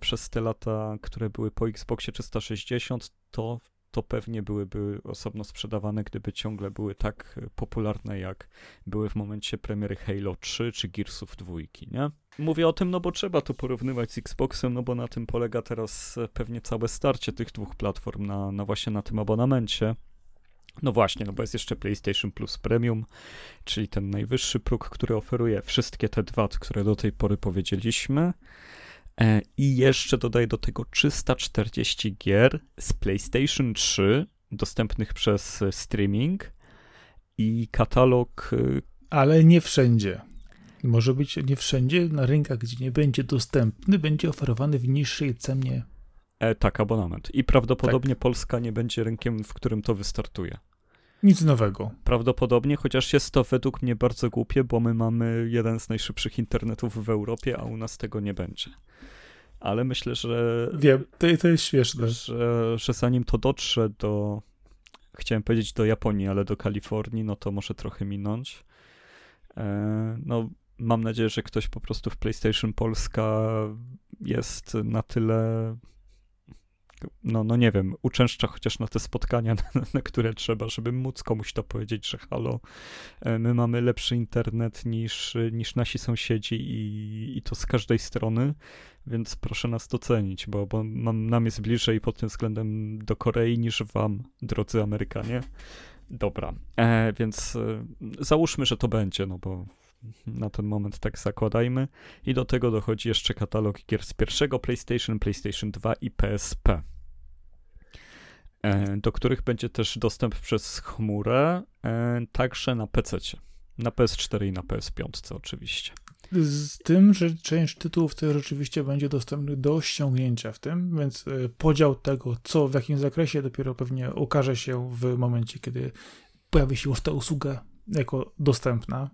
przez te lata, które były po Xboxie 360, to to pewnie byłyby osobno sprzedawane, gdyby ciągle były tak popularne, jak były w momencie premiery Halo 3 czy Gearsów 2, nie? Mówię o tym, no bo trzeba to porównywać z Xboxem, no bo na tym polega teraz pewnie całe starcie tych dwóch platform na, na właśnie na tym abonamencie. No właśnie, no bo jest jeszcze PlayStation Plus Premium, czyli ten najwyższy próg, który oferuje wszystkie te dwa, które do tej pory powiedzieliśmy. E, I jeszcze dodaję do tego 340 gier z PlayStation 3 dostępnych przez streaming i katalog. E, Ale nie wszędzie. Może być nie wszędzie, na rynkach, gdzie nie będzie dostępny, będzie oferowany w niższej cenie. E, tak, abonament. I prawdopodobnie tak. Polska nie będzie rynkiem, w którym to wystartuje. Nic nowego. Prawdopodobnie, chociaż jest to według mnie bardzo głupie, bo my mamy jeden z najszybszych internetów w Europie, a u nas tego nie będzie. Ale myślę, że. Wiem, to, to jest śmieszne. Że, że zanim to dotrze do. Chciałem powiedzieć do Japonii, ale do Kalifornii, no to może trochę minąć. E, no, mam nadzieję, że ktoś po prostu w PlayStation Polska jest na tyle no, no nie wiem, uczęszcza chociaż na te spotkania, na, na, które trzeba, żeby móc komuś to powiedzieć, że halo, e, my mamy lepszy internet niż, niż nasi sąsiedzi i, i to z każdej strony, więc proszę nas docenić, bo, bo mam, nam jest bliżej pod tym względem do Korei niż wam, drodzy Amerykanie. Dobra, e, więc e, załóżmy, że to będzie, no bo na ten moment tak zakładajmy. I do tego dochodzi jeszcze katalog gier z pierwszego PlayStation, PlayStation 2 i PSP, e, do których będzie też dostęp przez chmurę, e, także na PC. Na PS4 i na PS5 oczywiście. Z tym, że część tytułów to rzeczywiście będzie dostępnych do ściągnięcia w tym, więc e, podział tego, co w jakim zakresie, dopiero pewnie okaże się w momencie, kiedy pojawi się już ta usługa jako dostępna.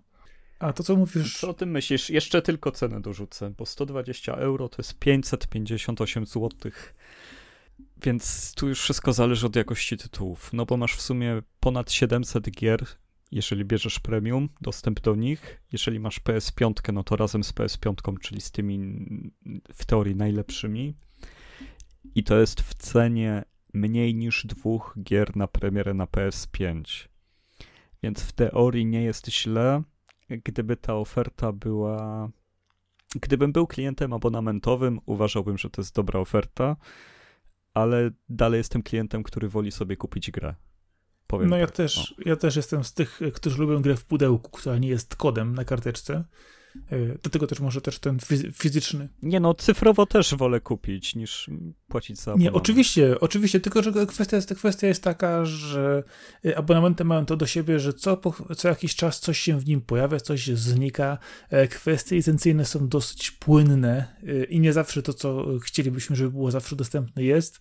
A to co mówisz? Co o tym myślisz? Jeszcze tylko cenę dorzucę, bo 120 euro to jest 558 zł. Więc tu już wszystko zależy od jakości tytułów. No bo masz w sumie ponad 700 gier, jeżeli bierzesz premium, dostęp do nich. Jeżeli masz PS5, no to razem z PS5, czyli z tymi w teorii najlepszymi. I to jest w cenie mniej niż dwóch gier na premierę na PS5. Więc w teorii nie jest źle, gdyby ta oferta była gdybym był klientem abonamentowym, uważałbym, że to jest dobra oferta, ale dalej jestem klientem, który woli sobie kupić grę. Powiem no ja tak. też, ja też jestem z tych, którzy lubią grę w pudełku, która nie jest kodem na karteczce. E, do tego też może też ten fizyczny. Nie no, cyfrowo też wolę kupić niż płacić za abonament. Nie, oczywiście, oczywiście, tylko że kwestia jest, kwestia jest taka, że e, abonamenty mają to do siebie, że co, co jakiś czas coś się w nim pojawia, coś znika. E, kwestie licencyjne są dosyć płynne i nie zawsze to, co chcielibyśmy, żeby było zawsze dostępne jest.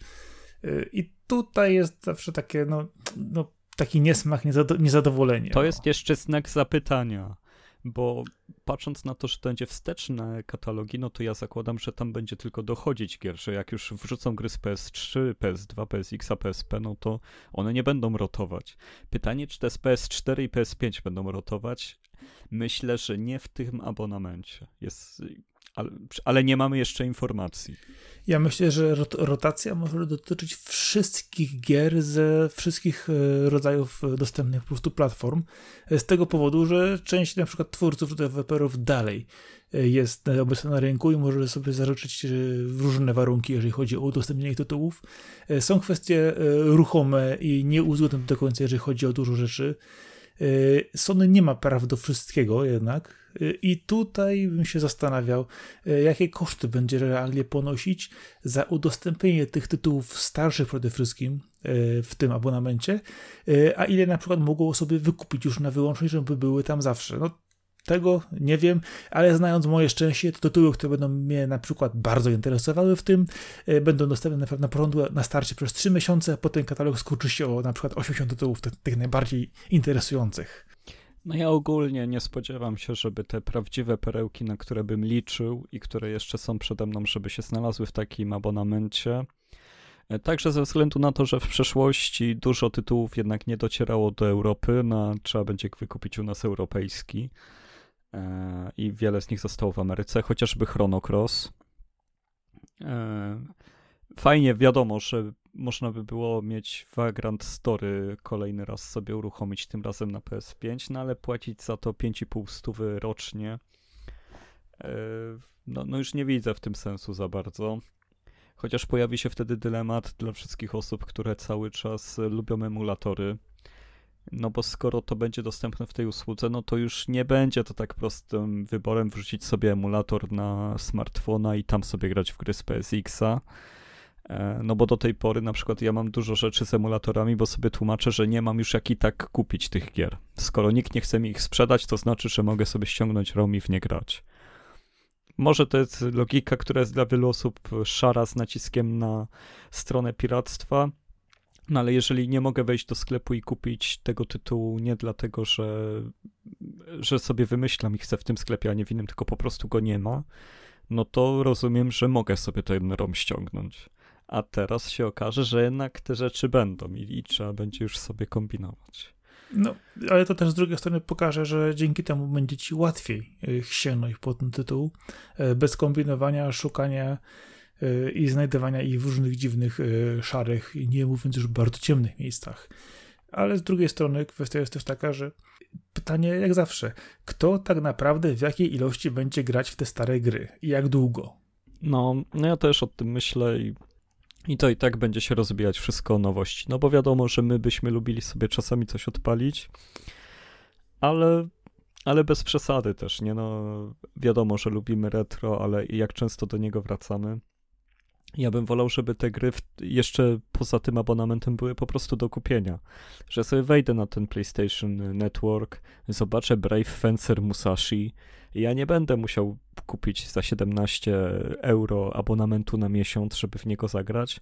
I tutaj jest zawsze takie, no, no taki niesmak, niezadowolenie. To jest jeszcze znak zapytania bo patrząc na to, że to będzie wsteczne katalogi, no to ja zakładam, że tam będzie tylko dochodzić gier, że jak już wrzucą gry z PS3, PS2, PSX, PSP, no to one nie będą rotować. Pytanie, czy te z PS4 i PS5 będą rotować? Myślę, że nie w tym abonamencie. Jest ale, ale, nie mamy jeszcze informacji. Ja myślę, że rot rotacja może dotyczyć wszystkich gier ze wszystkich e, rodzajów dostępnych po prostu platform. E, z tego powodu, że część na przykład twórców deweloperów dalej e, jest obecna na rynku i może sobie zażyczyć różne warunki, jeżeli chodzi o udostępnienie tytułów. Są kwestie ruchome i nieuzgodnione do końca, jeżeli chodzi o dużo rzeczy. Sony nie ma praw do wszystkiego jednak i tutaj bym się zastanawiał, y, jakie koszty będzie realnie ponosić za udostępnienie tych tytułów starszych przede wszystkim w tym abonamencie, a ile na przykład mogą sobie wykupić już na wyłączność, żeby były tam zawsze. No, tego nie wiem, ale znając moje szczęście, to tytuły, które będą mnie na przykład bardzo interesowały w tym, będą dostępne na, na prądu na starcie przez 3 miesiące, a potem katalog skurczy się o na przykład 80 tytułów, tych, tych najbardziej interesujących. No ja ogólnie nie spodziewam się, żeby te prawdziwe perełki, na które bym liczył i które jeszcze są przede mną, żeby się znalazły w takim abonamencie. E, także ze względu na to, że w przeszłości dużo tytułów jednak nie docierało do Europy, no, trzeba będzie wykupić u nas europejski. E, i wiele z nich zostało w Ameryce, chociażby Chrono Cross. Fajnie, wiadomo, że można by było mieć Vagrant Story kolejny raz sobie uruchomić, tym razem na PS5, no ale płacić za to 5,5 stówy rocznie. E, no, no już nie widzę w tym sensu za bardzo. Chociaż pojawi się wtedy dylemat dla wszystkich osób, które cały czas lubią emulatory no bo skoro to będzie dostępne w tej usłudze, no to już nie będzie to tak prostym wyborem wrzucić sobie emulator na smartfona i tam sobie grać w gry z PSX-a. E, no bo do tej pory na przykład ja mam dużo rzeczy z emulatorami, bo sobie tłumaczę, że nie mam już jak i tak kupić tych gier. Skoro nikt nie chce mi ich sprzedać, to znaczy, że mogę sobie ściągnąć ROM i w nie grać. Może to jest logika, która jest dla wielu osób szara z naciskiem na stronę piractwa, no ale jeżeli nie mogę wejść do sklepu i kupić tego tytułu nie dlatego, że, że sobie wymyślam i chcę w tym sklepie, a nie w innym, tylko po prostu go nie ma, no to rozumiem, że mogę sobie ten ROM ściągnąć. A teraz się okaże, że jednak te rzeczy będą i, i trzeba będzie już sobie kombinować. No, ale to też z drugiej strony pokaże, że dzięki temu będzie ci łatwiej e, sięgnąć po ten tytuł, e, bez kombinowania, szukania E, i znajdowania ich w różnych dziwnych, szarych, nie mówiąc już bardzo ciemnych miejscach. Ale z drugiej strony kwestia jest też taka, że pytanie jak zawsze, kto tak naprawdę w jakiej ilości będzie grać w te stare gry i jak długo? No, no ja też o tym myślę i, i to i tak będzie się rozbijać wszystko o nowości. No bo wiadomo, że my byśmy lubili sobie czasami coś odpalić, ale ale bez przesady też, nie no, wiadomo, że lubimy retro, ale jak często do niego wracamy. Ja bym wolał, żeby te gry jeszcze poza tym abonamentem były po prostu do kupienia. Że sobie wejdę na ten PlayStation Network, zobaczę Brave Fencer Musashi i ja nie będę musiał kupić za 17 euro abonamentu na miesiąc, żeby w niego zagrać,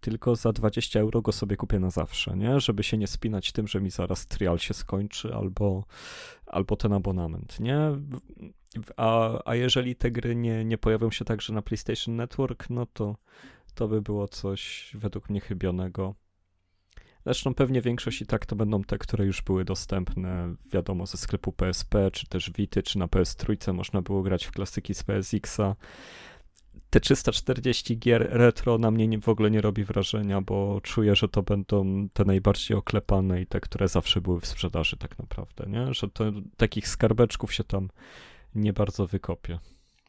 tylko za 20 euro go sobie kupię na zawsze, nie? Żeby się nie spinać tym, że mi zaraz trial się skończy albo, albo ten abonament, nie? A, a jeżeli te gry nie, nie pojawią się także na PlayStation Network, no to to by było coś według mnie chybionego. Zresztą pewnie większość i tak to będą te, które już były dostępne, wiadomo, ze sklepu PSP, czy też Vity, czy na PS3 można było grać w klasyki z PSX-a te 340 gier retro na mnie nie, w ogóle nie robi wrażenia, bo czuję, że to będą te najbardziej oklepane i te, które zawsze były w sprzedaży tak naprawdę, nie? Że to, takich skarbeczków się tam nie bardzo wykopie.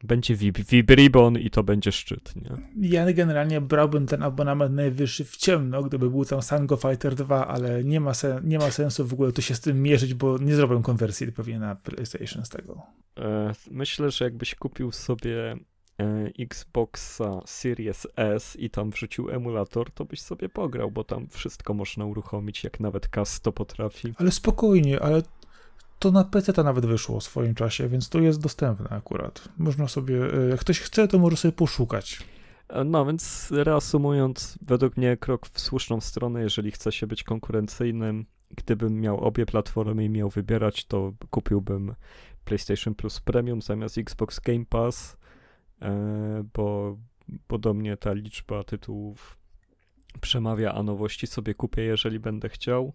Będzie Vibribon i to będzie szczyt, nie? Ja generalnie brałbym ten abonament najwyższy w ciemno, gdyby był tam Sango Fighter 2, ale nie ma, sen, nie ma sensu w ogóle tu się z tym mierzyć, bo nie zrobię konwersji pewnie na PlayStation z tego. E, myślę, że jakbyś kupił sobie Xboxa Series S i tam wrzucił emulator, to byś sobie pograł, bo tam wszystko można uruchomić, jak nawet CAS to potrafi. Ale spokojnie, ale to na PC to nawet wyszło w swoim czasie, więc to jest dostępne akurat. Można sobie, e, jak ktoś chce, to może sobie poszukać. E, no więc reasumując, według mnie krok w słuszną stronę, jeżeli chce się być konkurencyjnym. Gdybym miał obie platformy i miał wybierać, to kupiłbym PlayStation Plus Premium zamiast Xbox Game Pass, e, bo, bo do mnie ta liczba tytułów przemawia, a nowości sobie kupię, jeżeli będę chciał.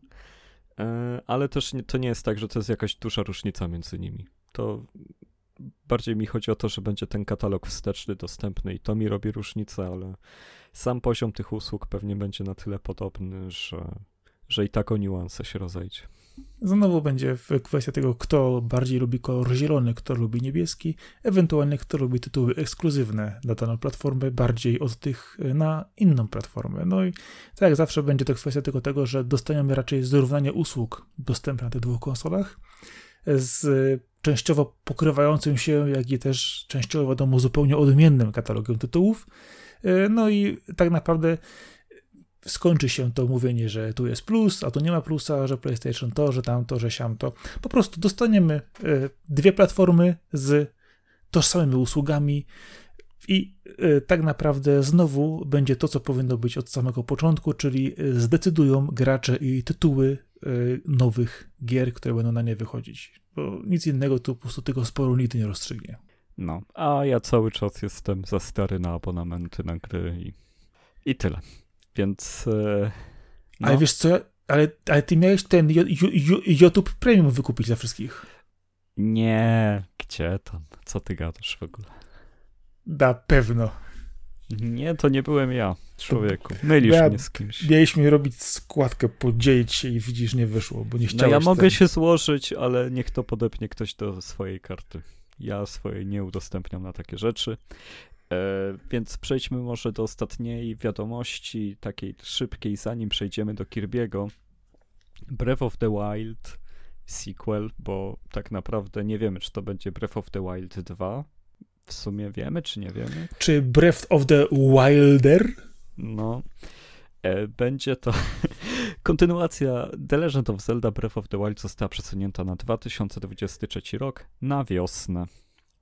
E, ale też to nie jest tak, że to jest jakaś duża różnica między nimi. To bardziej mi chodzi o to, że będzie ten katalog wsteczny dostępny i to mi robi różnicę, ale sam poziom tych usług pewnie będzie na tyle podobny, że, że i tak o niuanse się rozejdzie. Znowu będzie kwestia tego, kto bardziej lubi kolor zielony, kto lubi niebieski, ewentualnie kto lubi tytuły ekskluzywne dla danej platformy, bardziej od tych e, na inną platformę. No i tak jak zawsze będzie to kwestia tego, tego że dostaniemy raczej zrównanie usług dostępnych na tych dwóch konsolach z częściowo pokrywającym się, jak i też częściowo wiadomo zupełnie odmiennym katalogiem tytułów. E, no i tak naprawdę skończy się to mówienie, że tu jest plus, a tu nie ma plusa, że PlayStation to, że tamto, że siamto. Po prostu dostaniemy e, dwie platformy z tożsamymi usługami i e, tak naprawdę znowu będzie to, co powinno być od samego początku, czyli e, zdecydują gracze i tytuły nowych gier, które będą na nie wychodzić. Bo nic innego tu po prostu tego sporu nigdy nie rozstrzygnie. No, a ja cały czas jestem za stary na abonamenty na gry i, i tyle. Więc. E, no. Ale wiesz co, ale, ale ty miałeś ten YouTube Premium wykupić dla wszystkich. Nie, gdzie tam? Co ty gadasz w ogóle? Na pewno. Nie, to nie byłem ja, człowieku. Mylisz ja, mnie z kimś. Mieliśmy robić składkę, podzielić się i widzisz, nie wyszło, bo nie chciałeś. No ja mogę ten... się złożyć, ale niech to podepnie ktoś do swojej karty. Ja swojej nie udostępniam na takie rzeczy. E, więc przejdźmy może do ostatniej wiadomości, takiej szybkiej, zanim przejdziemy do Kirby'ego. Breath of the Wild sequel, bo tak naprawdę nie wiemy, czy to będzie Breath of the Wild 2. W sumie wiemy, czy nie wiemy. Czy Breath of the Wilder? No. E, będzie to kontynuacja The Legend of Zelda Breath of the Wild została przesunięta na 2023 rok na wiosnę.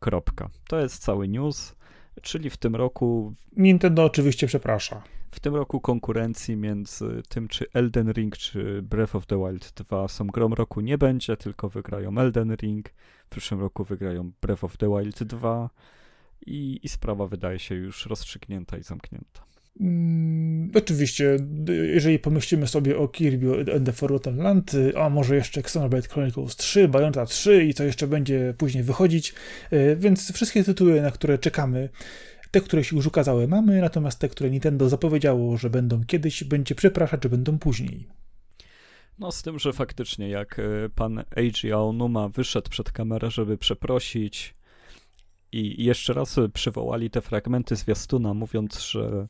Kropka. To jest cały news. Czyli w tym roku. Nintendo oczywiście przeprasza. W tym roku konkurencji między tym, czy Elden Ring, czy Breath of the Wild 2 są grom roku nie będzie, tylko wygrają Elden Ring. W przyszłym roku wygrają Breath of the Wild 2 i, i sprawa wydaje się już rozstrzygnięta i zamknięta. Mm, oczywiście, jeżeli pomyślimy sobie o Kirby and the Forgotten Land, a może jeszcze Xenoblade Chronicles 3, Bayonetta 3 i co jeszcze będzie później wychodzić, e, więc wszystkie tytuły, na które czekamy, te, które się już ukazały, mamy, natomiast te, które Nintendo zapowiedziało, że będą kiedyś, będzie przepraszać, że będą później. No z tym, że faktycznie jak e, pan Eiji Aonuma wyszedł przed kamerę, żeby przeprosić i jeszcze raz przywołali te fragmenty zwiastuna, mówiąc, że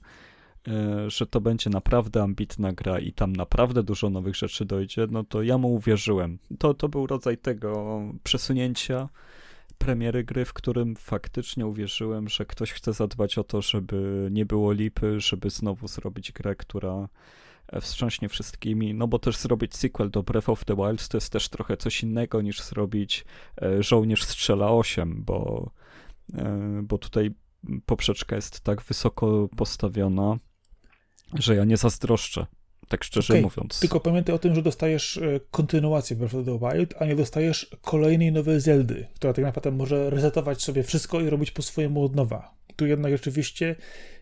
że to będzie naprawdę ambitna gra i tam naprawdę dużo nowych rzeczy dojdzie, no to ja mu uwierzyłem. To, to był rodzaj tego przesunięcia premiery gry, w którym faktycznie uwierzyłem, że ktoś chce zadbać o to, żeby nie było lipy, żeby znowu zrobić grę, która e, wstrząśnie wszystkimi, no bo też zrobić sequel do Breath of the Wild to jest też trochę coś innego niż zrobić e, Żołnierz Strzela 8, bo, bo tutaj poprzeczka jest tak wysoko postawiona, że ja nie zazdroszczę, tak szczerze okay, mówiąc. Tylko pamiętaj o tym, że dostajesz e, kontynuację Breath of the Wild, a nie dostajesz kolejnej nowej Zeldy, która tak naprawdę może resetować sobie wszystko i robić po swojemu od nowa. Tu jednak rzeczywiście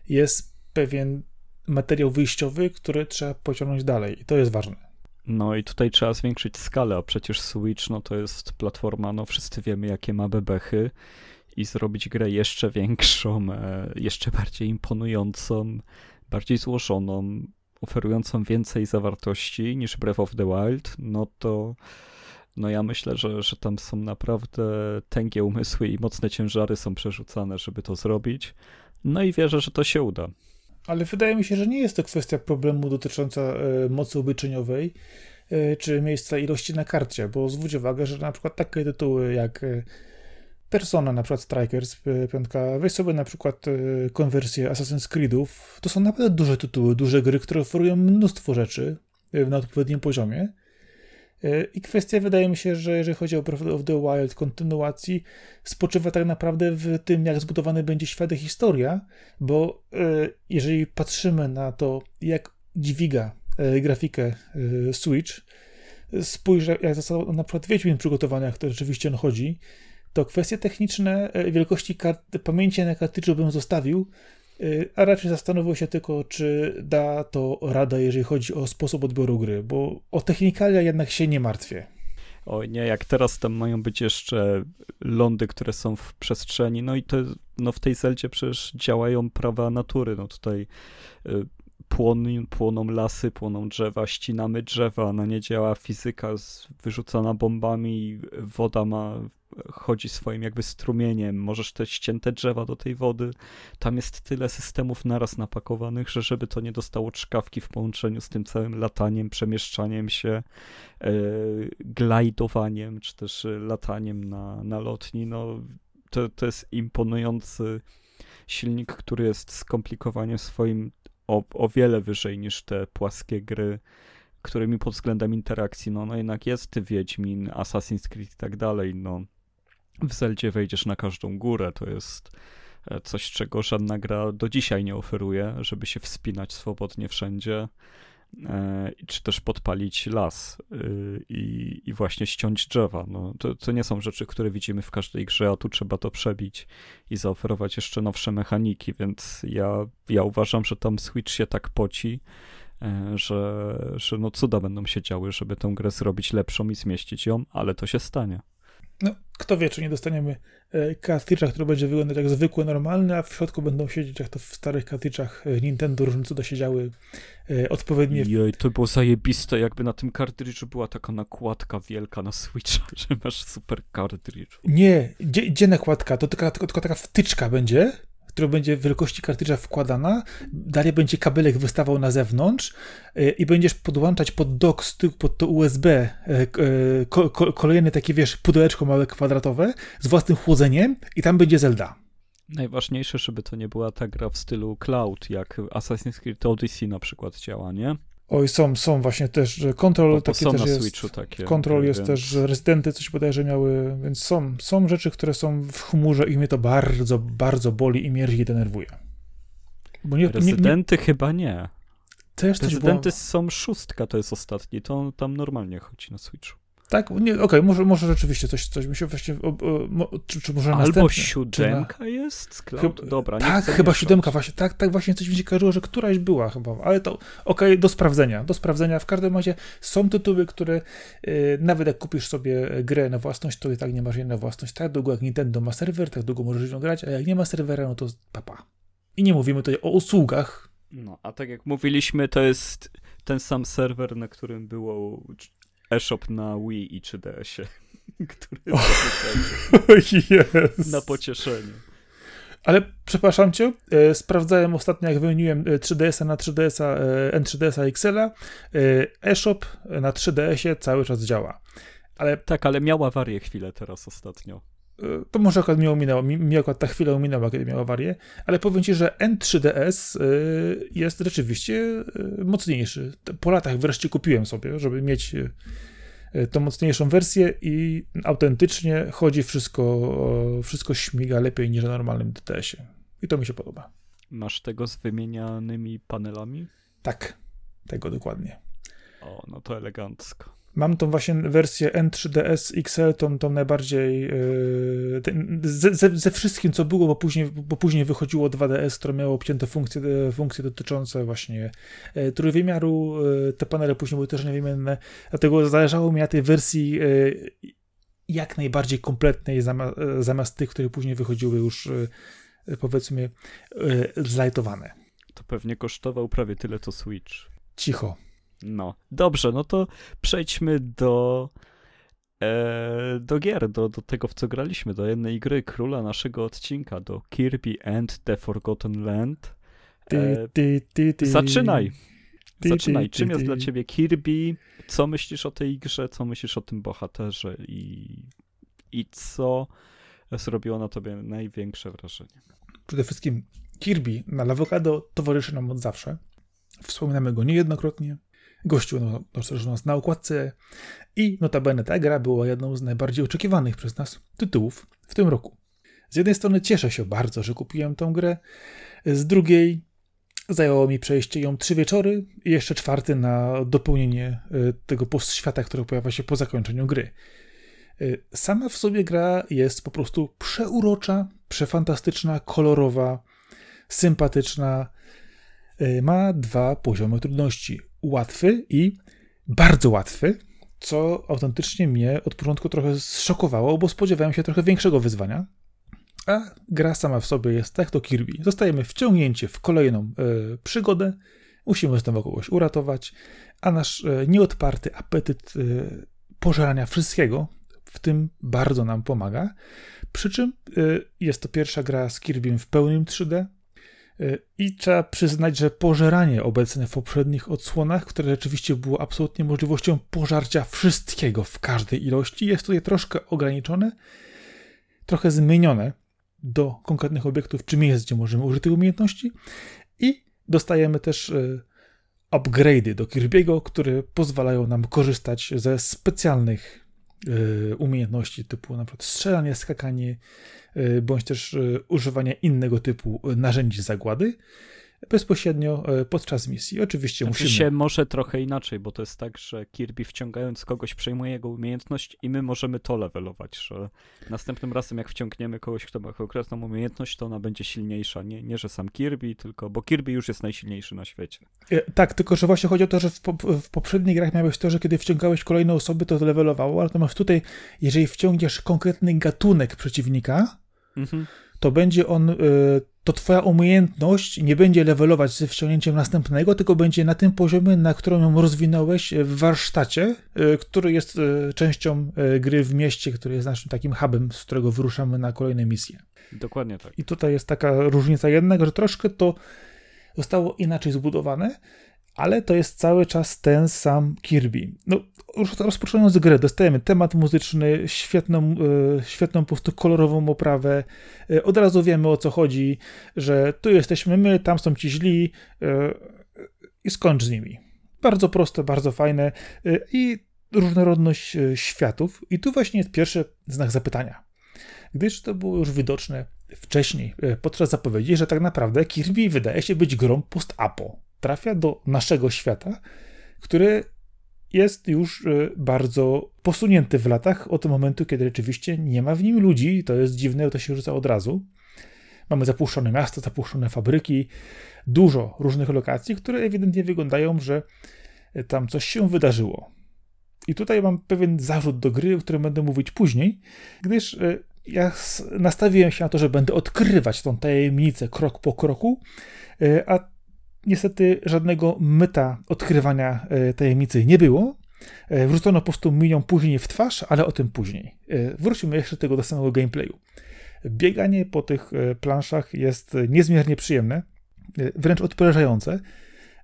jest pewien materiał wyjściowy, który trzeba pociągnąć dalej i to jest ważne. No i tutaj trzeba zwiększyć skalę, a przecież Switch no to jest platforma, no wszyscy wiemy jakie ma bebechy i zrobić grę jeszcze większą, e, jeszcze bardziej imponującą, bardziej złożoną, oferującą więcej zawartości niż Breath of the Wild, no to No ja myślę, że, że tam są naprawdę tęgie umysły i mocne ciężary są przerzucane, żeby to zrobić. No i wierzę, że to się uda. Ale wydaje mi się, że nie jest to kwestia problemu dotycząca e, mocy obyczyniowej e, czy miejsca ilości na karcie, bo zwróć uwagę, że na przykład takie tytuły jak e, Persona, na przykład Strikers, e, piątka, weź sobie na przykład e, konwersję Assassin's Creedów, to są naprawdę duże tytuły, duże gry, które oferują mnóstwo rzeczy e, na odpowiednim poziomie. I kwestia, wydaje mi się, że jeżeli chodzi o Breath of the Wild kontynuacji, spoczywa tak naprawdę w tym, jak zbudowany będzie świat i historia, bo jeżeli patrzymy na to, jak dźwiga grafikę Switch, spójrz, jak został na przykład Wiedźmin przygotowany, jak to rzeczywiście on chodzi, to kwestie techniczne e, wielkości kart, pamięci na kartridżu bym zostawił, e, a raczej zastanowił się tylko, czy da to radę, jeżeli chodzi o sposób odbioru gry, bo o technikalia jednak się nie martwię. O nie, jak teraz tam mają być jeszcze lądy, które są w przestrzeni, no i to no w tej Zeldzie przecież działają prawa natury, no tutaj y, płon, płoną lasy, płoną drzewa, ścinamy drzewa, no nie działa fizyka wyrzucana bombami, woda ma chodzi swoim jakby strumieniem, możesz te ścięte drzewa do tej wody. Tam jest tyle systemów naraz napakowanych, że żeby to nie dostało czkawki w połączeniu z tym całym lataniem, przemieszczaniem się, yy, glajdowaniem, czy też lataniem na, na lotni, no to, to jest imponujący silnik, który jest skomplikowaniem swoim o, o wiele wyżej niż te płaskie gry, którymi pod względem interakcji, no, no jednak jest Wiedźmin, Assassin's Creed i tak dalej, no. W Zeldzie wejdziesz na każdą górę, to jest e, coś, czego żadna gra do dzisiaj nie oferuje, żeby się wspinać swobodnie wszędzie, czy też podpalić las e, i, i właśnie ściąć drzewa. No, to, to nie są rzeczy, które widzimy w każdej grze, a tu trzeba to przebić i zaoferować jeszcze nowsze mechaniki, więc ja, ja uważam, że tam Switch się tak poci, że, że no cuda będą się działy, żeby tę grę zrobić lepszą i zmieścić ją, ale to się stanie. No, kto wie, czy nie dostaniemy e, kartridża, który będzie wyglądać jak zwykły, normalny, a w środku będą siedzieć, jak to w starych kartridżach e, Nintendo różne cuda siedziały e, odpowiednie. Jej, to było zajebiste, jakby na tym kartridżu była taka nakładka wielka na Switcha, że masz super kartridż. Nie, gdzie, gdzie nakładka? To tylko, tylko, tylko taka wtyczka będzie, która będzie wielkości kartridża wkładana, dalej będzie kabelek wystawał na zewnątrz y, i będziesz podłączać pod dock pod to USB ko, ko, kolejne takie, wiesz, pudełeczko małe kwadratowe z własnym chłodzeniem i tam będzie Zelda. Najważniejsze, żeby to nie była ta gra w stylu cloud, jak Assassin's Creed Odyssey na przykład działa, nie? Oj, są, są właśnie też Control takie są też na jest. Switchu takie. Control jest więc... też, Rezydenty coś bodajże miały, więc są, są rzeczy, które są w chmurze i mnie to bardzo, bardzo boli i mierzi i denerwuje. Bo nie, Rezydenty nie, nie... chyba nie. Też Rezydenty są szóstka, to jest ostatni, to tam normalnie chodzi na Switchu. Tak? Nie, okej, okay, może, może rzeczywiście coś, coś mi się właśnie... O, o, czy, czy może Albo siódemka na... jest? Cloud? Dobra, nie Tak, chyba siódemka właśnie, tak, tak właśnie coś mi się kojarzyło, że któraś była chyba, ale to okej, okay, do sprawdzenia, do sprawdzenia. W każdym razie są tytuły, które yy, nawet jak kupisz sobie grę na własność, to i tak nie masz jej na własność. Tak długo jak Nintendo ma serwer, tak długo możesz ją grać, a jak nie ma serwera, no to papa. I nie mówimy tutaj o usługach. No, a tak jak mówiliśmy, to jest ten sam serwer, na którym było eShop na Wii i 3DS-ie, który yes. na pocieszenie. Ale przepraszam cię, e, sprawdzałem ostatnio, jak wymieniłem 3DS-a e, na 3DS-a, e, N3DS-a XL-a. E, eShop na 3DS-ie cały czas działa. Ale... Tak, ale miała awarię chwilę teraz ostatnio. E, to może akurat mi ominęło, mi, mi akurat ta chwila ominęła, kiedy miała awarię, ale powiem ci, że N3DS e, jest rzeczywiście e, mocniejszy. Po latach wreszcie kupiłem sobie, żeby mieć tą mocniejszą wersję i autentycznie chodzi wszystko, wszystko śmiga lepiej niż na normalnym DTS-ie. I to mi się podoba. Masz tego z wymienianymi panelami? Tak, tego dokładnie. O, no to elegancko. Mam tą właśnie wersję N3DS XL, tą, tą najbardziej yy, ze, ze, ze, wszystkim, co było, bo później, bo później wychodziło 2DS, które miało obcięte funkcje, e, funkcje dotyczące właśnie yy, trójwymiaru. Yy, te panele później były też niewymienne, dlatego zależało mi na tej wersji jak najbardziej kompletnej, zamiast, zamiast tych, które później wychodziły już powiedzmy zlajtowane. To pewnie kosztował prawie tyle co Switch. Cicho. No, dobrze, no to przejdźmy do e, do gier, do, do tego, w co graliśmy, do jednej gry, króla naszego odcinka, do Kirby and the Forgotten Land. E, ty, ty, ty, zaczynaj. Zaczynaj. Czym jest dla ciebie Kirby? Co myślisz o tej grze? Co myślisz o tym bohaterze? I, i co zrobiło na tobie największe wrażenie? Przede wszystkim Kirby na Lawokado towarzyszy nam od zawsze. Wspominamy go niejednokrotnie. Gościu no, nas na okładce i notabene ta gra była jedną z najbardziej oczekiwanych przez nas tytułów w tym roku. Z jednej strony cieszę się bardzo, że kupiłem tą grę, z drugiej zajęło mi przejście ją trzy wieczory i jeszcze czwarty na dopełnienie e, tego postświata, który pojawia się po zakończeniu gry. E, sama w sobie gra jest po prostu przeurocza, przefantastyczna, kolorowa, sympatyczna. E, ma dwa poziomy trudności: łatwy i bardzo łatwy, co autentycznie mnie od początku trochę zszokowało, bo spodziewałem się trochę większego wyzwania. A gra sama w sobie jest tak to Kirby. Zostajemy wciągnięci w kolejną y, przygodę, musimy znowu kogoś uratować, a nasz y, nieodparty apetyt y, pożerania wszystkiego w tym bardzo nam pomaga. Przy czym jest to pierwsza gra z Kirbym w pełnym 3D, i trzeba przyznać, że pożeranie obecne w poprzednich odsłonach, które rzeczywiście było absolutnie możliwością pożarcia wszystkiego w każdej ilości, jest tutaj troszkę ograniczone, trochę zmienione do konkretnych obiektów czy miejsc, gdzie możemy użyć tej umiejętności. I dostajemy też e, upgrade'y do Kirby'ego, które pozwalają nam korzystać ze specjalnych umiejętności typu na przykład strzelanie, skakanie, e, bądź też używanie innego typu narzędzi zagłady bezpośrednio e, podczas misji. Oczywiście znaczy musimy... się może trochę inaczej, bo to jest tak, że Kirby wciągając kogoś przejmuje jego umiejętność i my możemy to levelować, że następnym razem jak wciągniemy kogoś, kto ma konkretną umiejętność, to ona będzie silniejsza. Nie, nie że sam Kirby, tylko, bo Kirby już jest najsilniejszy na świecie. E, tak, tylko że właśnie chodzi o to, że w, po, w poprzednich grach miałeś to, że kiedy wciągałeś kolejne osoby, to levelowało, natomiast tutaj, jeżeli wciągniesz konkretny gatunek przeciwnika, mhm to będzie on, y, to twoja umiejętność nie będzie levelować ze wciągnięciem następnego, tylko będzie na tym poziomie, na którym ją rozwinąłeś w warsztacie, y, który jest y, częścią gry w mieście, który jest naszym takim hubem, z którego wyruszamy na kolejne misje. Dokładnie tak. I tutaj jest taka różnica jednak, że troszkę to zostało inaczej zbudowane, ale to jest cały czas ten sam Kirby. No, rozpoczynając grę, dostajemy temat muzyczny, świetną, e, świetną po prostu kolorową oprawę. E, od razu wiemy o co chodzi, że tu jesteśmy my, tam są ci źli e, i skończ z nimi. Bardzo proste, bardzo fajne i różnorodność światów. I tu właśnie jest pierwszy znak zapytania. Gdyż to było już widoczne wcześniej, podczas zapowiedzi, że tak naprawdę Kirby wydaje się być grą post-apo. Trafia do naszego świata, który jest już e, bardzo posunięty w latach od momentu, kiedy rzeczywiście nie ma w nim ludzi. To jest dziwne, to się rzuca od razu. Mamy zapuszczone miasta, zapuszczone fabryki, dużo różnych lokacji, które ewidentnie wyglądają, że tam coś się wydarzyło. I tutaj mam pewien zarzut do gry, o którym będę mówić później, gdyż e, ja nastawiłem się na to, że będę odkrywać tą tajemnicę krok po kroku, e, a Niestety żadnego myta odkrywania e, tajemnicy nie było. E, wrzucono po prostu milion później w twarz, ale o tym później. E, wrócimy jeszcze tego do samego gameplayu. Bieganie po tych planszach jest niezmiernie przyjemne, wręcz odprężające.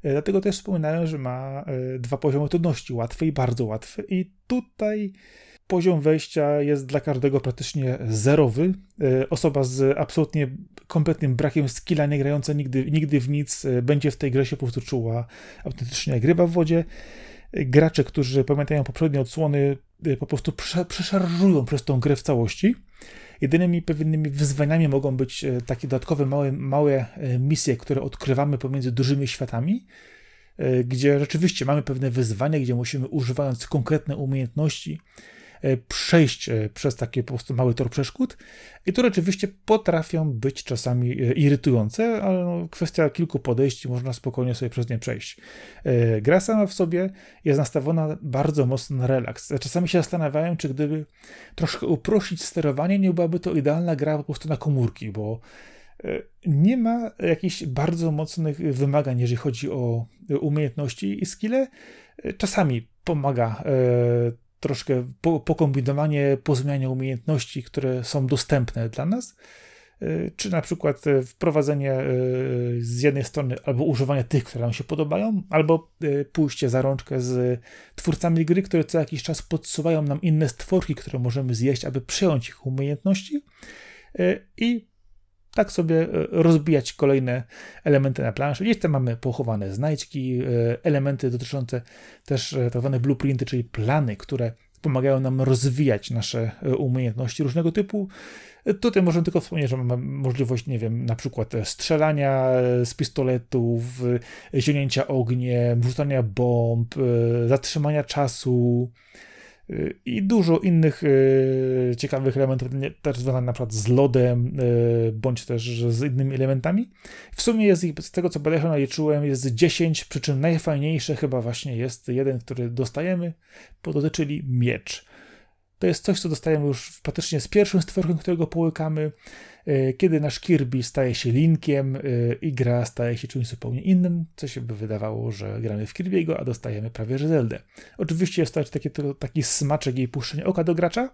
Dlatego też wspominałem, że ma dwa poziomy trudności, łatwy i bardzo łatwy. I tutaj Poziom wejścia jest dla każdego praktycznie zerowy. E, osoba z absolutnie kompletnym brakiem skilla, nie grająca nigdy, nigdy w nic, e, będzie w tej grze się po prostu czuła autentycznie jak ryba w wodzie. E, gracze, którzy pamiętają poprzednie odsłony, po prostu przeszarżują przez tą grę w całości. Jedynymi pewnymi wyzwaniami mogą być takie dodatkowe małe, małe misje, które odkrywamy pomiędzy dużymi światami, gdzie rzeczywiście mamy pewne wyzwania, gdzie musimy używając konkretne umiejętności przejść e, przez takie po prostu mały tor przeszkód i to rzeczywiście potrafią być czasami e, irytujące, ale no, kwestia kilku podejść można spokojnie sobie przez nie przejść. Gra sama w sobie jest nastawiona bardzo mocno na relaks. Czasami się zastanawiałem, czy gdyby troszkę uprościć sterowanie, nie byłaby to idealna gra po prostu na komórki, bo nie ma jakichś bardzo mocnych wymagań, jeżeli chodzi o umiejętności i skille. Czasami pomaga troszkę po, pokombinowanie, pozmianie umiejętności, które są dostępne dla nas, y, czy na przykład wprowadzenie z jednej strony albo używanie tych, które nam się podobają, albo pójście za rączkę z twórcami gry, które co jakiś czas podsuwają nam inne stworki, które możemy zjeść, aby przejąć ich umiejętności. I tak sobie e, rozbijać kolejne elementy na planszy. Gdzieś tam mamy pochowane znajdźki, e, elementy dotyczące też e, tak zwane blueprinty, czyli plany, które pomagają nam rozwijać nasze umiejętności różnego typu. Tutaj możemy tylko wspomnieć, że mamy możliwość, nie wiem, na przykład strzelania z pistoletów, zionięcia ogniem, rzucania bomb, zatrzymania czasu, i dużo innych e, ciekawych elementów, też związanych na przykład z lodem, e, bądź też z innymi elementami. W sumie jest ich, z tego co badałem, naliczyłem, jest 10, przy czym najfajniejsze chyba właśnie jest jeden, który dostajemy, czyli miecz. To jest coś, co dostajemy już praktycznie z pierwszym stworkiem, którego połykamy. E, kiedy nasz Kirby staje się Linkiem e, i gra staje się czymś zupełnie innym, co się by wydawało, że gramy w Kirby'ego, a dostajemy prawie że Zeldę. Oczywiście jest to taki, taki smaczek jej puszczenia oka do gracza,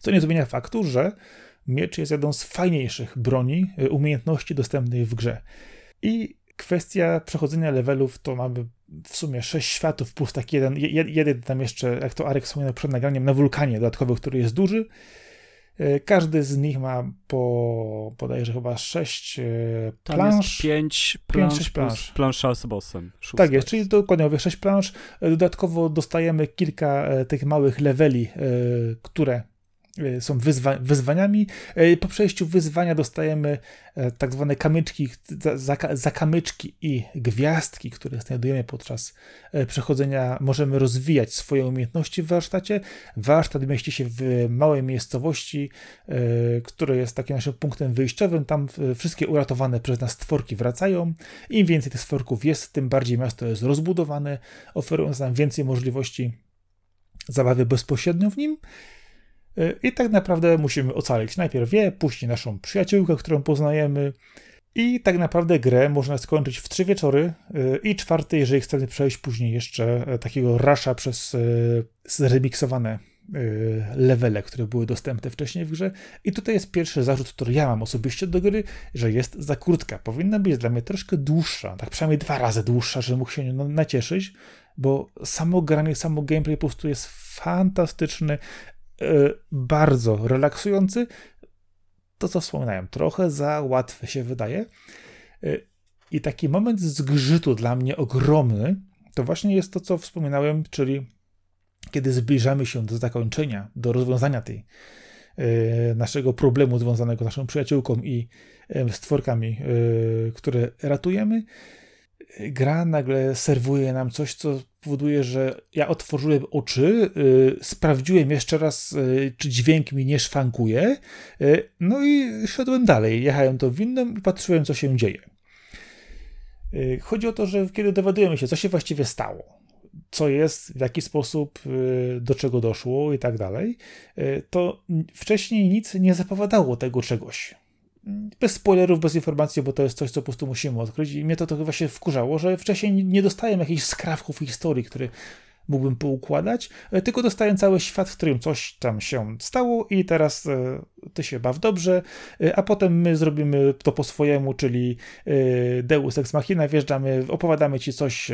co nie zmienia faktu, że miecz jest jedną z fajniejszych broni, e, umiejętności dostępnych w grze. I kwestia przechodzenia levelów to mamy w sumie sześć światów plus taki jeden, jeden tam jeszcze, jak to Arek wspominał przed nagraniem, na wulkanie dodatkowy, który jest duży. E, każdy z nich ma po bodajże chyba sześć e, plansz. Pięć plansz, pięć, plansz. plansza z bossem. Szósta tak jest, czyli dokładnie mówię sześć plansz. E, dodatkowo dostajemy kilka tych małych leveli, które są wyzwa wyzwaniami. E, po przejściu wyzwania dostajemy e, tak zwane kamyczki, zakamyczki i gwiazdki, które znajdujemy podczas przechodzenia. Możemy rozwijać swoje umiejętności w warsztacie. Warsztat mieści się w małej miejscowości, które jest takim naszym punktem wyjściowym. Tam wszystkie uratowane przez nas stworki wracają. Im więcej tych stworków jest, tym bardziej miasto jest rozbudowane, oferując nam więcej możliwości zabawy bezpośrednio w nim. I tak naprawdę musimy ocalić najpierw wie, później naszą przyjaciółkę, którą poznajemy. I tak naprawdę grę można skończyć w trzy wieczory y, i czwarty, jeżeli chcemy przejść później jeszcze e, takiego rasza przez e, zremiksowane e, levele, które były dostępne wcześniej w grze. I tutaj jest pierwszy zarzut, który ja mam osobiście do gry, że jest za krótka. Powinna być dla mnie troszkę dłuższa, tak przynajmniej dwa razy dłuższa, żeby mógł się nacieszyć, bo samo granie, samo gameplay po prostu jest fantastyczny. E, bardzo relaksujący. To, co wspominałem, trochę za łatwe się wydaje. E, I taki moment zgrzytu dla mnie ogromny, to właśnie jest to, co wspominałem, czyli kiedy zbliżamy się do zakończenia, do rozwiązania tej e, naszego problemu związanego z naszą przyjaciółką i stworkami, które ratujemy, gra nagle serwuje nam coś, co powoduje, że ja otworzyłem oczy, yy, sprawdziłem jeszcze raz, yy, czy dźwięk mi nie szwankuje, yy, no i szedłem dalej. Jechałem to windą i patrzyłem, co się dzieje. Y, chodzi o to, że kiedy dowiadujemy się, co się właściwie stało, co jest, w jaki sposób, y, do czego doszło i tak dalej, y, to wcześniej nic nie zapowiadało tego czegoś bez spoilerów, bez informacji, bo to jest coś, co po prostu musimy odkryć. I mnie to trochę właśnie wkurzało, że wcześniej nie dostałem jakichś skrawków historii, które mógłbym poukładać, e, tylko dostaję cały świat, w którym coś tam się stało i teraz e, ty się baw dobrze, e, a potem my zrobimy to po swojemu, czyli Deus Ex Machina, wjeżdżamy, opowiadamy ci coś,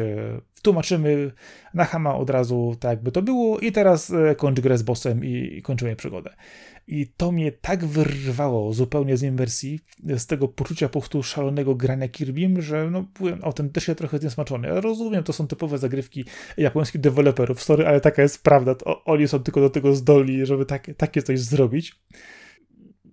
tłumaczymy na hama od razu, tak jakby to było i teraz kończ grę z bossem i kończymy przygodę. I to mnie tak wyrwało zupełnie z inwersji, z tego poczucia po prostu szalonego grania Kirbym, że no, byłem autentycznie trochę zniesmaczony. Ja rozumiem, to są typowe zagrywki japońskich deweloperów, sorry, ale taka jest prawda. To oni są tylko do tego zdolni, żeby tak, takie coś zrobić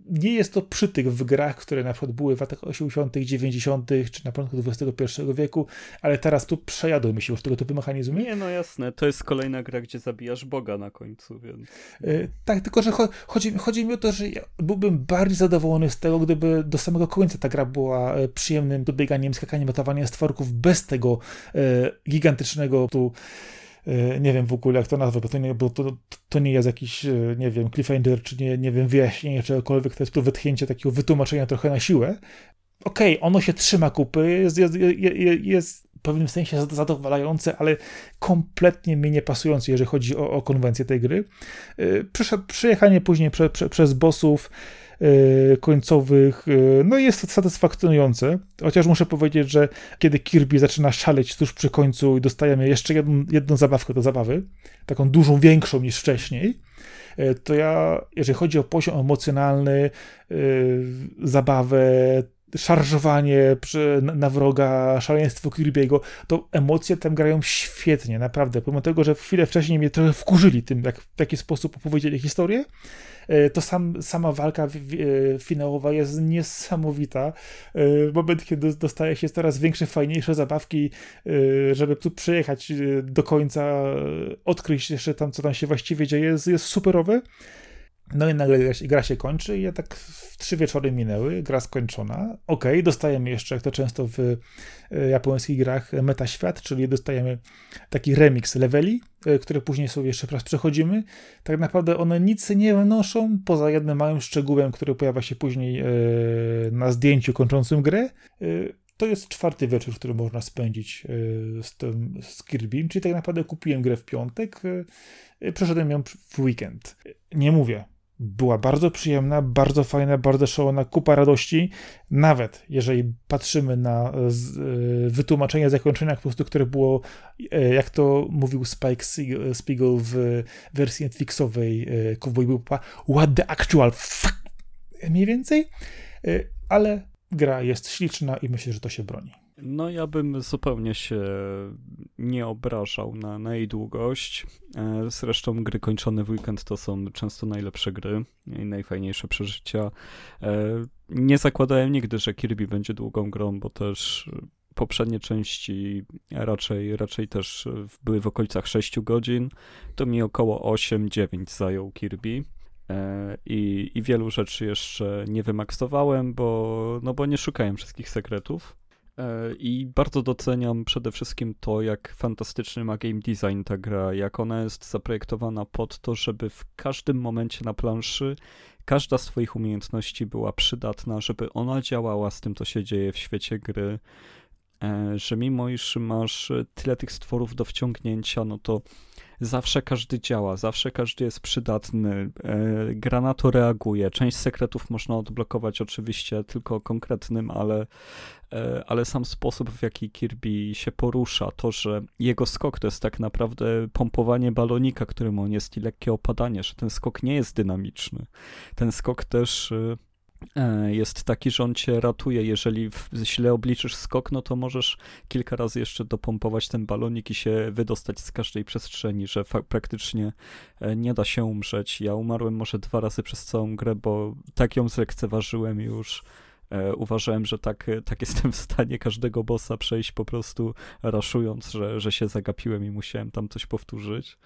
nie jest to przytyk w grach, które na przykład były w latach 80., 90., czy na początku XXI wieku, ale teraz tu przejadły się już tego typu mechanizmy. Nie, no jasne, to jest kolejna gra, gdzie zabijasz Boga na końcu, więc... Yy, tak, tylko że chodzi, chodzi mi o to, że ja byłbym bardziej zadowolony z tego, gdyby do samego końca ta gra była e, przyjemnym dobieganiem, skakaniem, ratowaniem stworków bez tego yy, gigantycznego tu E, nie wiem w ogóle jak to nazwać, bo to nie, bo to, to nie jest jakiś, e, nie wiem, cliffhanger, czy nie, nie wiem, wyjaśnienie czegokolwiek, to jest to wytchnięcie takiego wytłumaczenia trochę na siłę. Okej, okay, ono się trzyma kupy, jest, jest, jest, jest pewnym sensie zadowalające, ale kompletnie mi nie pasujące, jeżeli chodzi o, o konwencję tej gry. Przyszedł, przyjechanie później prze, prze, przez bossów, E, końcowych, e, no jest to satysfakcjonujące, chociaż muszę powiedzieć, że kiedy Kirby zaczyna szaleć tuż przy końcu i dostajemy jeszcze jedną, jedną zabawkę do zabawy, taką dużą, większą niż wcześniej, e, to ja, jeżeli chodzi o poziom emocjonalny, zabawę, szarżowanie na wroga, szaleństwo Kirby'ego, to emocje tam grają świetnie, naprawdę. Pomimo tego, że chwilę wcześniej mnie trochę wkurzyli tym, jak, w jaki sposób opowiedzieli historię, E, to sam, sama walka e, finałowa jest niesamowita. E, moment, kiedy dostaje się coraz większe, fajniejsze zabawki, żeby tu przyjechać do końca, odkryć jeszcze tam, co tam się właściwie dzieje, jest, jest superowe. No i nagle gra się kończy i ja tak trzy wieczory minęły, gra skończona. Ok, dostajemy jeszcze, jak to często w e, japońskich grach, metaświat, czyli dostajemy taki remix leveli, e, które później sobie jeszcze raz przechodzimy. Tak naprawdę one nic nie wnoszą, poza jednym małym szczegółem, który pojawia się później e, na zdjęciu kończącym grę. To jest czwarty wieczór, który można spędzić z, tym, z Kirby, czyli tak naprawdę kupiłem grę w piątek, przeszedłem ją w weekend. Nie mówię, była bardzo przyjemna, bardzo fajna, bardzo szalona, kupa radości. Nawet jeżeli patrzymy na z, e, wytłumaczenie zakończenia, po prostu, które było, e, jak to mówił Spike Spiegel w wersji Netflixowej e, Cowboy Bebop'a, what the actual fuck, mniej więcej, ale gra jest śliczna i myślę, że to się broni. No ja bym zupełnie się nie obrażał na, na jej długość. E, zresztą gry kończone w weekend to są często najlepsze gry i najfajniejsze przeżycia. E, nie zakładałem nigdy, że Kirby będzie długą grą, bo też poprzednie części raczej, raczej też były w okolicach 6 godzin. To mi około 8-9 zajął Kirby. E, I, I wielu rzeczy jeszcze nie wymaksowałem, bo, no bo nie szukałem wszystkich sekretów. E, I bardzo doceniam przede wszystkim to, jak fantastyczny ma game design ta gra, jak ona jest zaprojektowana pod to, żeby w każdym momencie na planszy każda z Twoich umiejętności była przydatna, żeby ona działała z tym, co się dzieje w świecie gry. E, że mimo iż masz tyle tych stworów do wciągnięcia, no to zawsze każdy działa, zawsze każdy jest przydatny. E, gra na to reaguje. Część sekretów można odblokować oczywiście tylko konkretnym, ale, e, ale sam sposób, w jaki Kirby się porusza, to, że jego skok to jest tak naprawdę pompowanie balonika, którym on jest i lekkie opadanie, że ten skok nie jest dynamiczny. Ten skok też jest taki, że on cię ratuje. Jeżeli źle obliczysz skok, no to możesz kilka razy jeszcze dopompować ten balonik i się wydostać z każdej przestrzeni, że praktycznie e, nie da się umrzeć. Ja umarłem może dwa razy przez całą grę, bo tak ją zlekceważyłem już. E, uważałem, że tak, tak jestem w stanie każdego bossa przejść po prostu raszując, że, że się zagapiłem i musiałem tam coś powtórzyć.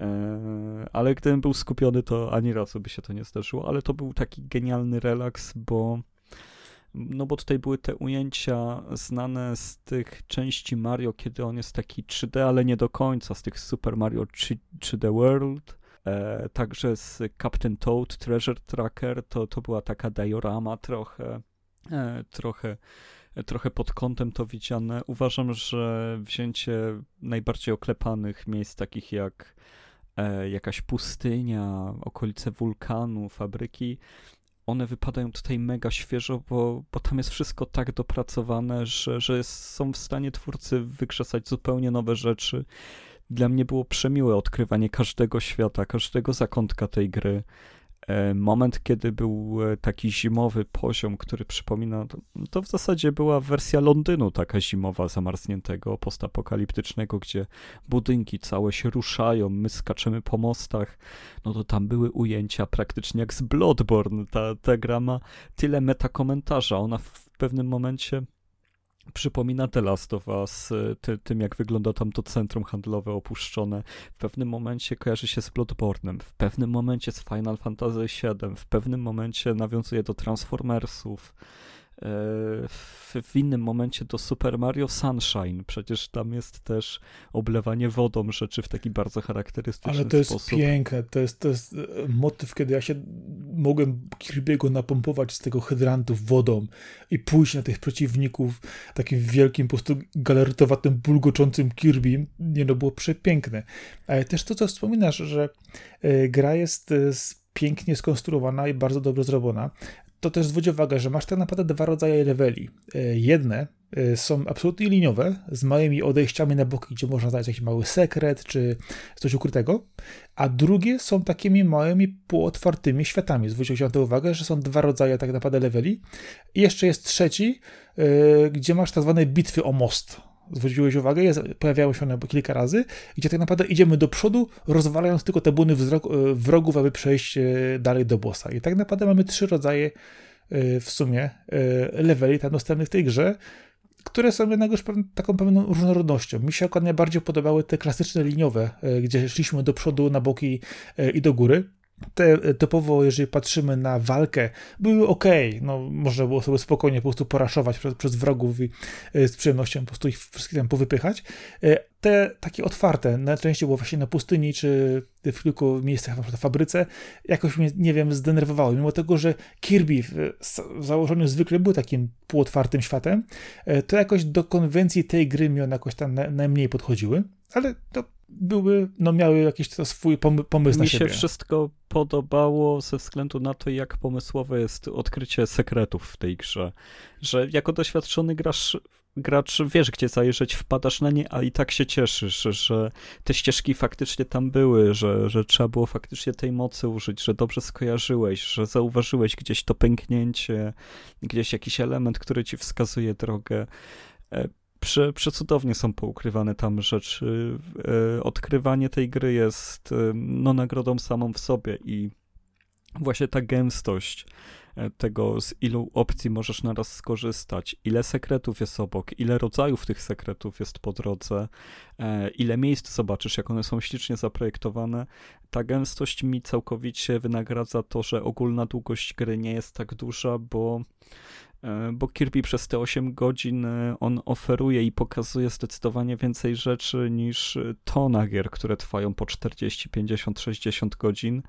E, ale gdybym był skupiony, to ani razu by się to nie zdarzyło, ale to był taki genialny relaks, bo no bo tutaj były te ujęcia znane z tych części Mario, kiedy on jest taki 3D, ale nie do końca, z tych Super Mario 3, 3D World, e, także z Captain Toad Treasure Tracker, to, to była taka diorama trochę, e, trochę trochę pod kątem to widziane. Uważam, że wzięcie najbardziej oklepanych miejsc, takich jak jakaś pustynia, okolice wulkanu, fabryki, one wypadają tutaj mega świeżo, bo, bo tam jest wszystko tak dopracowane, że, że są w stanie twórcy wykrzesać zupełnie nowe rzeczy. Dla mnie było przemiłe odkrywanie każdego świata, każdego zakątka tej gry. E, moment, kiedy był e, taki zimowy poziom, który przypomina, to w zasadzie była wersja Londynu, taka zimowa, zamarzniętego, postapokaliptycznego, gdzie budynki całe się ruszają, my skaczemy po mostach, no to tam były ujęcia praktycznie jak z Bloodborne. Ta, ta gra ma tyle metakomentarza, ona w pewnym momencie przypomina The Last of Us, y, ty, tym jak wygląda tam to centrum handlowe opuszczone. W pewnym momencie kojarzy się z Bloodborne'em, w pewnym momencie z Final Fantasy VII, w pewnym momencie nawiązuje do Transformersów. W, w, innym momencie do Super Mario Sunshine. Przecież tam jest też oblewanie wodą rzeczy w taki bardzo charakterystyczny sposób. Ale to jest sposób. piękne. To jest, to jest e, motyw, kiedy ja się mogłem Kirby'ego napompować z tego hydrantu wodą i pójść na tych przeciwników takim wielkim, po prostu galaretowatym, bulgoczącym Kirby. Nie no, było przepiękne. Ale też to, co wspominasz, że e, gra jest pięknie skonstruowana i bardzo dobrze zrobiona to też zwróć uwagę, że masz tak naprawdę dwa rodzaje leveli. E, jedne e, są absolutnie liniowe, z małymi odejściami na boki, gdzie można znaleźć jakiś mały sekret czy coś ukrytego, a drugie są takimi małymi, półotwartymi światami. Zwróćcie na to uwagę, że są dwa rodzaje tak naprawdę leveli. I jeszcze jest trzeci, e, gdzie masz tak zwane bitwy o most zwróciłeś uwagę, jest, pojawiały się one kilka razy, gdzie tak naprawdę idziemy do przodu, rozwalając tylko te buny e, wrogów, aby przejść e, dalej do bossa. I tak naprawdę mamy trzy rodzaje e, w sumie leveli tam dostępnych w tej grze, które są jednak już taką pewną różnorodnością. Mi się akurat najbardziej podobały te klasyczne liniowe, gdzie szliśmy do przodu, na boki i do góry te typowo, jeżeli patrzymy na walkę, były ok. No, można było sobie spokojnie po prostu poraszować przez, przez wrogów i e, z przyjemnością po prostu ich wszystkich tam powypychać. E, te takie otwarte, najczęściej było właśnie na pustyni, czy w kilku miejscach, na przykład w fabryce, jakoś mnie, nie wiem, zdenerwowało. Mimo tego, że Kirby w, w założeniu zwykle był takim półotwartym światem, e, to jakoś do konwencji tej gry mi one jakoś tam najmniej podchodziły, ale to były, no miały jakiś swój pomysł Mi na siebie. Mi się wszystko podobało ze względu na to, jak pomysłowe jest odkrycie sekretów w tej grze. Że jako doświadczony gracz, gracz wiesz, gdzie zajrzeć, wpadasz na nie, a i tak się cieszysz, że te ścieżki faktycznie tam były, że, że trzeba było faktycznie tej mocy użyć, że dobrze skojarzyłeś, że zauważyłeś gdzieś to pęknięcie, gdzieś jakiś element, który ci wskazuje drogę. Prze, przecudownie są poukrywane tam rzeczy. E, odkrywanie tej gry jest e, no, nagrodą samą w sobie i właśnie ta gęstość e, tego, z ilu opcji możesz naraz skorzystać, ile sekretów jest obok, ile rodzajów tych sekretów jest po drodze, ile miejsc zobaczysz, jak one są ślicznie zaprojektowane. Ta gęstość mi całkowicie wynagradza to, że ogólna długość gry nie jest tak duża, bo bo Kirby przez te 8 godzin e, on oferuje i pokazuje zdecydowanie więcej rzeczy niż tona gier, które trwają po 40, 50, 60 godzin.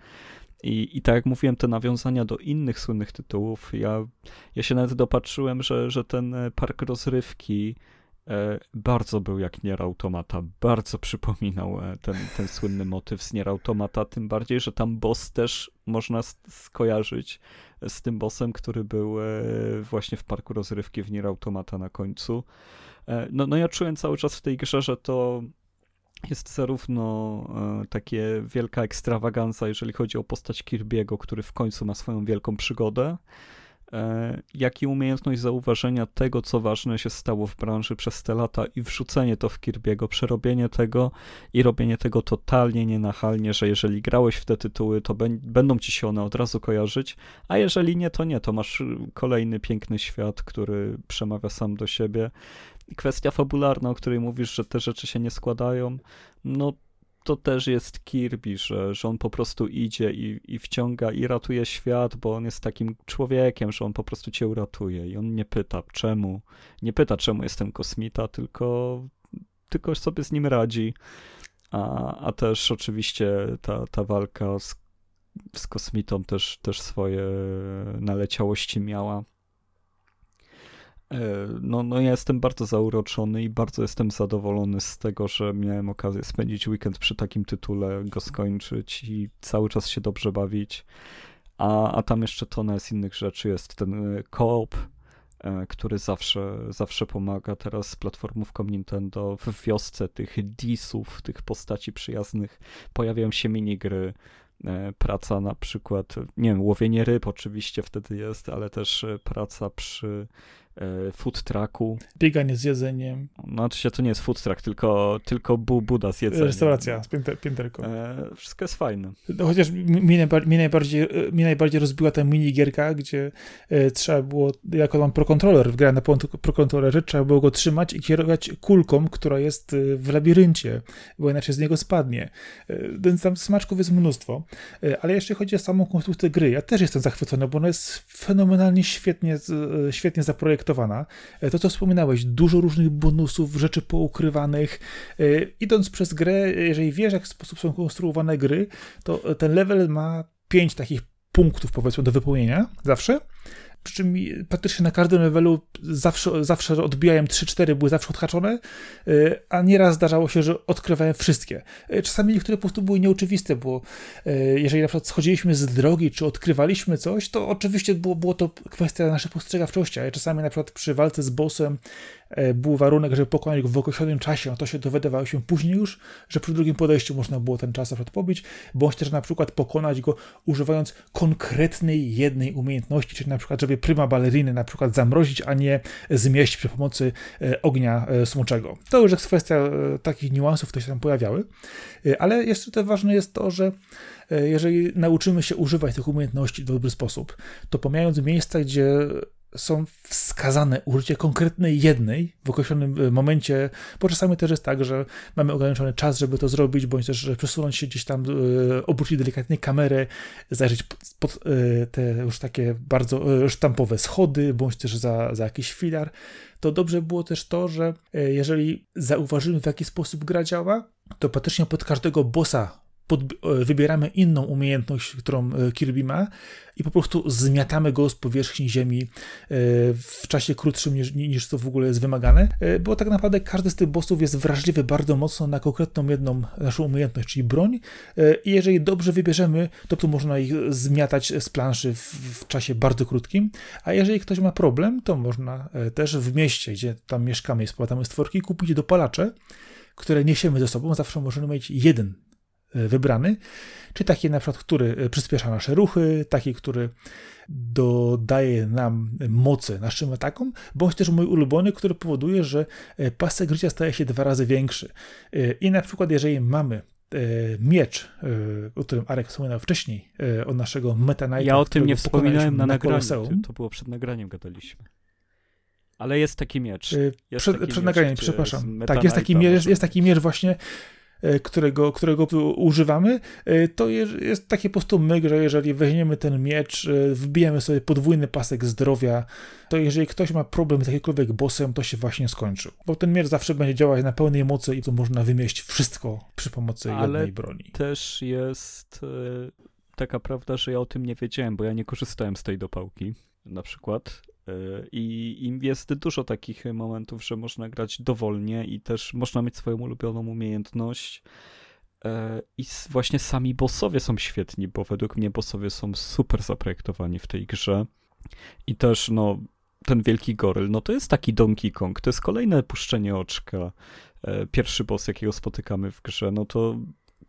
I, I tak jak mówiłem, te nawiązania do innych słynnych tytułów, ja, ja się nawet dopatrzyłem, że, że ten e, park rozrywki e, bardzo był jak Nier Automata, bardzo przypominał ten, ten słynny motyw z Nier Automata, tym bardziej, że tam boss też można skojarzyć z tym bossem, który był e, właśnie w parku rozrywki w Nier Automata na końcu. E, no, no ja czułem cały czas w tej grze, że to jest zarówno e, takie wielka ekstrawaganza, jeżeli chodzi o postać Kirby'ego, który w końcu ma swoją wielką przygodę, E, jak i umiejętność zauważenia tego, co ważne się stało w branży przez te lata i wrzucenie to w Kirby'ego, przerobienie tego i robienie tego totalnie nienachalnie, że jeżeli grałeś w te tytuły, to będą ci się one od razu kojarzyć, a jeżeli nie, to nie, to masz kolejny piękny świat, który przemawia sam do siebie. Kwestia fabularna, o której mówisz, że te rzeczy się nie składają, no to też jest Kirby, że, że on po prostu idzie i, i wciąga i ratuje świat, bo on jest takim człowiekiem, że on po prostu cię uratuje i on nie pyta czemu, nie pyta czemu jestem kosmita, tylko, tylko sobie z nim radzi. A, a też oczywiście ta, ta walka z, z kosmitą też, też swoje naleciałości miała. E, no, no ja jestem bardzo zauroczony i bardzo jestem zadowolony z tego, że miałem okazję spędzić weekend przy takim tytule, go skończyć i cały czas się dobrze bawić. A, a tam jeszcze tona z innych rzeczy. Jest ten e, koop, e, który zawsze, zawsze pomaga. Teraz z platformówką Nintendo w wiosce tych disów, tych postaci przyjaznych pojawiają się minigry, praca na przykład, nie wiem, łowienie ryb oczywiście wtedy jest, ale też praca przy e, food trucku. Bieganie z jedzeniem. No oczywiście to nie jest food truck, tylko, tylko bu, buda z jedzeniem. Restauracja z pięter, pięterką. E, wszystko jest fajne. No, chociaż mi, najbardziej, mi, najbardziej, mi najbardziej rozbiła ta minigierka, gdzie e, trzeba było, jako tam pro-controller, grałem na pro-controllerze, trzeba było go trzymać i kierować kulką, która jest e, w labiryncie, bo inaczej z niego spadnie. E, więc tam smaczków jest mnóstwo. E, ale jeśli chodzi o samą konstrukcję gry, ja też jestem zachwycony, bo ona jest fenomenalnie świetnie, e, świetnie zaprojektowana. E, to, co wspominałeś, dużo różnych bonusów, rzeczy poukrywanych. E, idąc przez grę, jeżeli wiesz, jak sposób są konstruowane gry, to ten level ma pięć takich punktów, powiedzmy, do wypełnienia zawsze. Przy czym praktycznie na każdym levelu zawsze, zawsze odbijałem 3-4, były zawsze odhaczone, y, a nieraz zdarzało się, że odkrywałem wszystkie. Y, czasami niektóre po prostu były nieoczywiste, bo y, jeżeli na przykład schodziliśmy z drogi, czy odkrywaliśmy coś, to oczywiście było, było to kwestia naszej postrzegawczości, ale czasami na przykład przy walce z bossem E, był warunek, żeby pokonać go w określonym czasie, no to się dowiadywało się później już, że przy drugim podejściu można było ten czas pobić, bądź też na przykład pokonać go używając konkretnej jednej umiejętności, czyli na przykład, żeby pryma baleriny na przykład zamrozić, a nie zmieść przy pomocy e, ognia e, smoczego. To już jest kwestia takich niuansów, które się tam pojawiały, ale jeszcze to ważne jest to, że jeżeli nauczymy się używać tych umiejętności w dobry sposób, to pomijając miejsca, gdzie są wskazane użycie konkretnej jednej w określonym e, momencie, bo czasami też jest tak, że mamy ograniczony czas, żeby to zrobić, bądź też przesunąć się gdzieś tam, e, obrócić delikatnie kamerę, zajrzeć pod, e, te już takie bardzo sztampowe schody, bądź też za, za jakiś filar, to dobrze było też to, że jeżeli zauważymy w jaki sposób gra działa, to praktycznie pod każdego bossa pod, e, wybieramy inną umiejętność, którą e, Kirby ma i po prostu zmiatamy go z powierzchni ziemi e, w czasie krótszym niż, niż to w ogóle jest wymagane, bo tak naprawdę każdy z tych bossów jest wrażliwy bardzo mocno na konkretną jedną naszą umiejętność, czyli broń i jeżeli dobrze wybierzemy, to tu można ich zmiatać z planszy w, w czasie bardzo krótkim, a jeżeli ktoś ma problem, to można też w mieście, gdzie tam mieszkamy i spłatamy stworki, kupić dopalacze, które niesiemy ze sobą, zawsze możemy mieć jeden wybrany, czy taki na przykład, który e, przyspiesza nasze ruchy, taki, który dodaje nam mocy naszym atakom, bądź też mój ulubiony, który powoduje, że e, pasek życia staje się dwa razy większy. I na przykład, jeżeli mamy miecz, o którym Arek wspominał wcześniej, od naszego Meta Knighta. Ja o tym nie wspominałem na, na nagraniu, to było przed nagraniem gadaliśmy. Ale jest taki miecz. Jest przed, taki przed miecz, nagraniem, przepraszam. Tak, jest taki, miecz, jest taki miecz właśnie, E, którego, którego używamy, e, to jest takie po prostu myk, że jeżeli weźmiemy ten miecz, e, wbijemy sobie podwójny pasek zdrowia, to jeżeli ktoś ma problem z jakimkolwiek bossem, to się właśnie skończył. Bo ten miecz zawsze będzie działać na pełnej mocy i to można wymieść wszystko przy pomocy Ale jednej broni. też jest taka prawda, że ja o tym nie wiedziałem, bo ja nie korzystałem z tej dopałki na przykład. E, I, jest dużo takich momentów, że można grać dowolnie i też można mieć swoją ulubioną umiejętność. E, I właśnie sami bossowie są świetni, bo według mnie bossowie są super zaprojektowani w tej grze. I też, no, ten wielki goryl, no to jest taki Donkey Kong, to jest kolejne puszczenie oczka. E, pierwszy boss, jakiego spotykamy w grze, no to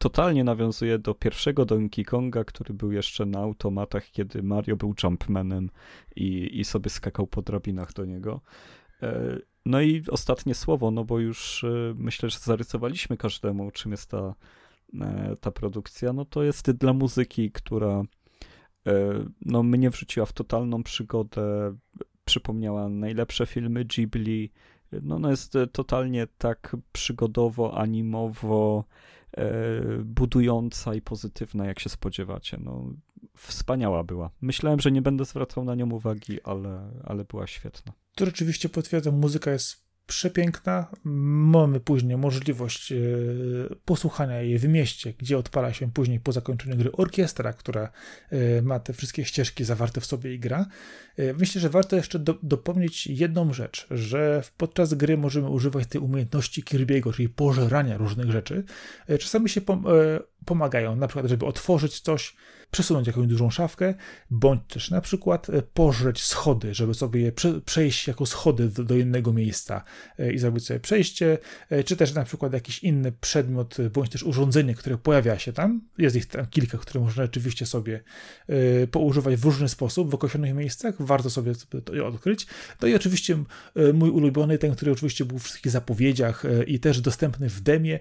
totalnie nawiązuje do pierwszego Donkey Konga, który był jeszcze na automatach, kiedy Mario był Jumpmanem i, i sobie skakał po drabinach do niego. E, no i ostatnie słowo, no bo już e, myślę, że zarysowaliśmy każdemu, czym jest ta, e, ta produkcja. No to jest dla muzyki, która no, mnie wrzuciła w totalną przygodę, przypomniała najlepsze filmy Ghibli. No, no jest totalnie tak przygodowo, animowo, budująca i pozytywna, jak się spodziewacie. No, wspaniała była. Myślałem, że nie będę zwracał na nią uwagi, ale, ale była świetna. To rzeczywiście potwierdzam, muzyka jest przepiękna. Mamy później możliwość e, posłuchania jej w mieście, gdzie odpala się później po zakończeniu gry orkiestra, która e, ma te wszystkie ścieżki zawarte w sobie i gra. E, myślę, że warto jeszcze do, dopomnieć jedną rzecz, że podczas gry możemy używać tej umiejętności Kirby'ego, czyli pożerania różnych rzeczy. Czasami się pomagają, na przykład, żeby otworzyć coś, przesunąć jakąś dużą szafkę, bądź też na przykład e, pożreć schody, żeby sobie je prze, przejść jako schody do, do, innego miejsca e, i zrobić sobie przejście, e, czy też na przykład jakiś inny przedmiot, bądź też urządzenie, które pojawia się tam. Jest ich tam kilka, które można rzeczywiście sobie poużywać w różny sposób w określonych miejscach. Warto sobie to odkryć. No i oczywiście mój ulubiony, ten, który oczywiście był w wszystkich zapowiedziach i też dostępny w demie,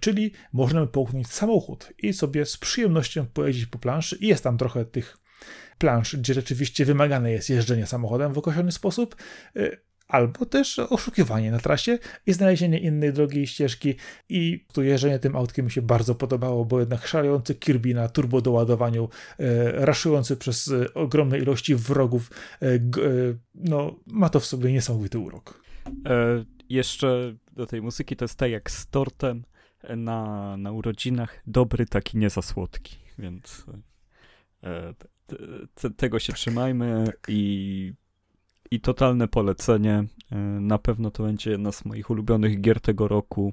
czyli możemy połknąć samochód i sobie z przyjemnością pojeździć po planszy. Plansz i jest tam trochę tych plansz, gdzie rzeczywiście wymagane jest jeżdżenie samochodem w określony sposób, y, albo też oszukiwanie na trasie i znalezienie innej drogi i ścieżki. I tu jeżdżenie tym autkiem mi się bardzo podobało, bo jednak szalejący Kirby na turbo doładowaniu, e, raszujący przez e, ogromne ilości wrogów, no ma to w sobie niesamowity urok. E, jeszcze do tej muzyki to jest tak jak z tortem na, na urodzinach, dobry taki nie za słodki, więc E, tego się trzymajmy i, i totalne polecenie. E, na pewno to będzie jedna z moich ulubionych gier tego roku.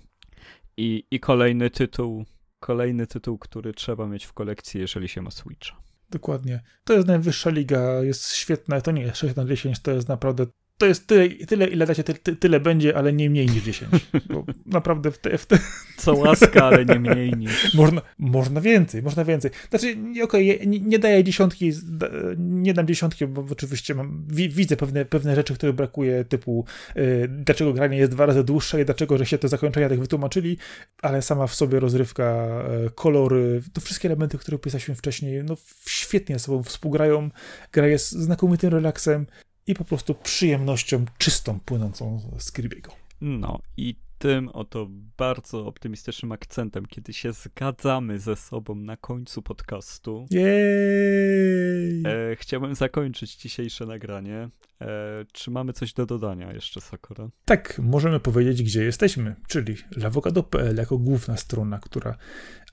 I, i kolejny tytuł, kolejny tytuł, który trzeba mieć w kolekcji, jeżeli się ma Switcha. Dokładnie. To jest najwyższa liga, jest świetna. To nie jest 6 na 10, to jest naprawdę to jest tyle, tyle ile dacie, ty, tyle będzie, ale nie mniej niż 10. Bo naprawdę w te, w te... Co łaska, ale nie mniej niż. Można, można więcej, można więcej. Znaczy, okej, okay, nie, nie, daję dziesiątki, nie dam dziesiątki, bo oczywiście mam, widzę pewne, pewne rzeczy, które brakuje, typu yy, dlaczego granie jest dwa razy dłuższe i dlaczego, że się te zakończenia tak wytłumaczyli, ale sama w sobie rozrywka, yy, kolory, to wszystkie elementy, które opisaliśmy wcześniej, no świetnie ze sobą współgrają. Gra jest znakomitym relaksem i po prostu przyjemnością czystą płynącą z Kirby'ego. No i tym oto bardzo optymistycznym akcentem, kiedy się zgadzamy ze sobą na końcu podcastu. Jej! E, chciałbym zakończyć dzisiejsze nagranie. E, czy mamy coś do dodania jeszcze, Sakura? Tak, możemy powiedzieć, gdzie jesteśmy, czyli lawokado.pl jako główna strona, która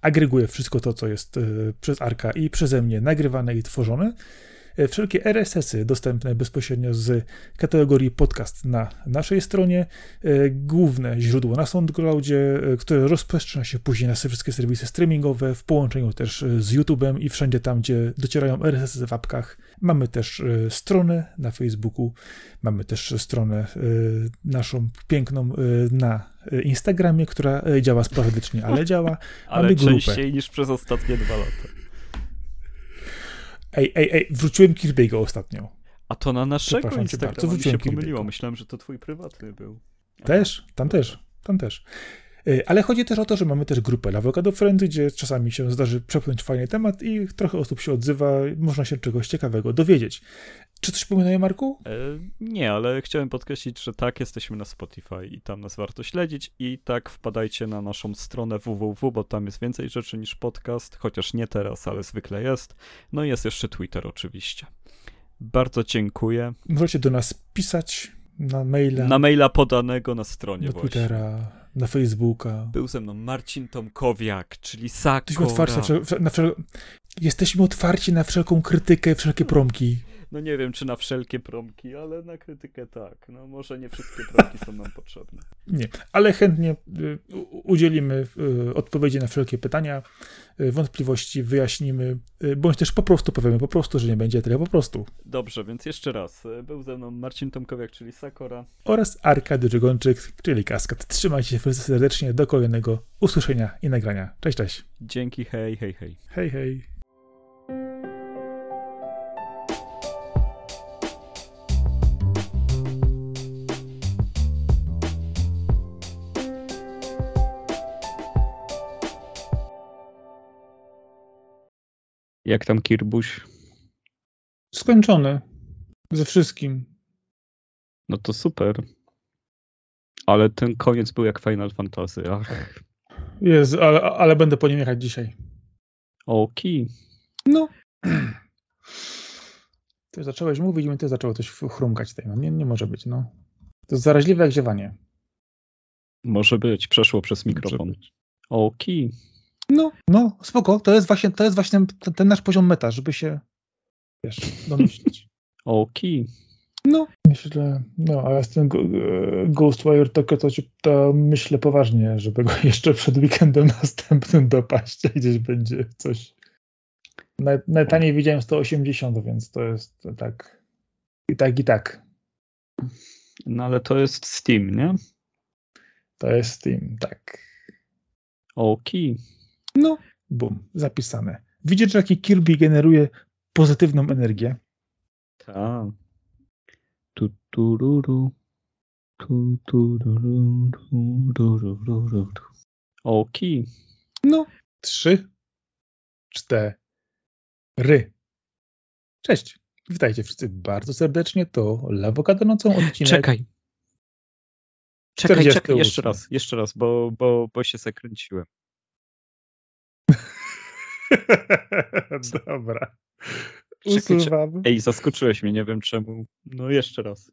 agreguje wszystko to, co jest e, przez Arka i przeze mnie nagrywane i tworzone. E, wszelkie RSS-y dostępne bezpośrednio z kategorii podcast na naszej stronie, e, główne źródło na SoundCloudzie, e, które rozprzestrzenia się później na wszystkie serwisy streamingowe, w połączeniu też z YouTube'em i wszędzie tam, gdzie docierają RSS-y w apkach. Mamy też stronę na Facebooku, mamy też stronę naszą piękną na Instagramie, która działa sporadycznie, ale działa. ale mamy grupę. częściej niż przez ostatnie dwa lata. Ej, ej, ej, wróciłem Kirby'ego ostatnio. A to na naszego Instagrama bardzo, mi się pomyliło. Myślałem, że to twój prywatny był. Też, tam też, tam też. Y, ale chodzi też o to, że mamy też grupę Avocado Friends, gdzie czasami się zdarzy przepchnąć fajny temat i trochę osób się odzywa, można się czegoś ciekawego dowiedzieć. Czy coś pominaję, Marku? E, nie, ale chciałem podkreślić, że tak, jesteśmy na Spotify i tam nas warto śledzić i tak wpadajcie na naszą stronę www, bo tam jest więcej rzeczy niż podcast, chociaż nie teraz, ale zwykle jest. No i jest jeszcze Twitter oczywiście. Bardzo dziękuję. Możecie do nas pisać na maila. Na maila podanego na stronie Na Twittera, na Facebooka. Był ze mną Marcin Tomkowiak, czyli Sakora. Jesteśmy otwarci na, na wszel... Jesteśmy otwarci na wszelką krytykę, wszelkie promki no nie wiem, czy na wszelkie promki, ale na krytykę tak. No może nie wszystkie promki są nam potrzebne. Nie, ale chętnie y, udzielimy y, odpowiedzi na wszelkie pytania, y, wątpliwości, wyjaśnimy, bądź też po prostu powiemy po prostu, że nie będzie tyle po prostu. Dobrze, więc jeszcze raz. Był ze mną Marcin Tomkowiak, czyli Sakora. Oraz Arkady Drzegończyk, czyli Kaskad. Trzymajcie się serdecznie do kolejnego usłyszenia i nagrania. Cześć, cześć. Dzięki, hej, hej, hej. Hej, hej. Jak tam Kirbuś? Skończony. Ze wszystkim. No to super. Ale ten koniec był jak Final Fantasy. Ach. Jest, ale, ale będę po nim jechać dzisiaj. Oki. No. Ty zacząłeś mówić i mi ty zaczęło coś chrumkać tutaj. No, nie, nie może być, no. To jest zaraźliwe jak ziewanie. Może być, przeszło przez mikrofon. Oki. No, no, spoko. To jest właśnie, to jest właśnie ten, ten nasz poziom meta, żeby się, wiesz, domyślić. Oki. No, myślę, no, a z tym Ghostwire to, to, to myślę poważnie, żeby go jeszcze przed weekendem następnym dopaść, gdzieś będzie coś. Najtaniej widziałem 180, więc to jest tak i tak, i tak. No ale to jest Steam, nie? To jest Steam, tak. Okej. No, bum, zapisane. Widzisz, że jaki Kirby generuje pozytywną energię? Tak. Tu, tu, ru, ru. Tu, tu, ru, ru, ru, ru, ru, ru. Okej. No, trzy, cztery. Cześć. Witajcie wszyscy bardzo serdecznie. To Lawokado nocą odcinek. Czekaj. Czekaj, czekaj, jeszcze raz, jeszcze raz, bo, bo, bo się zakręciłem. Dobra. Usuwam. Ej, zaskoczyłeś mnie, nie wiem czemu. No jeszcze raz.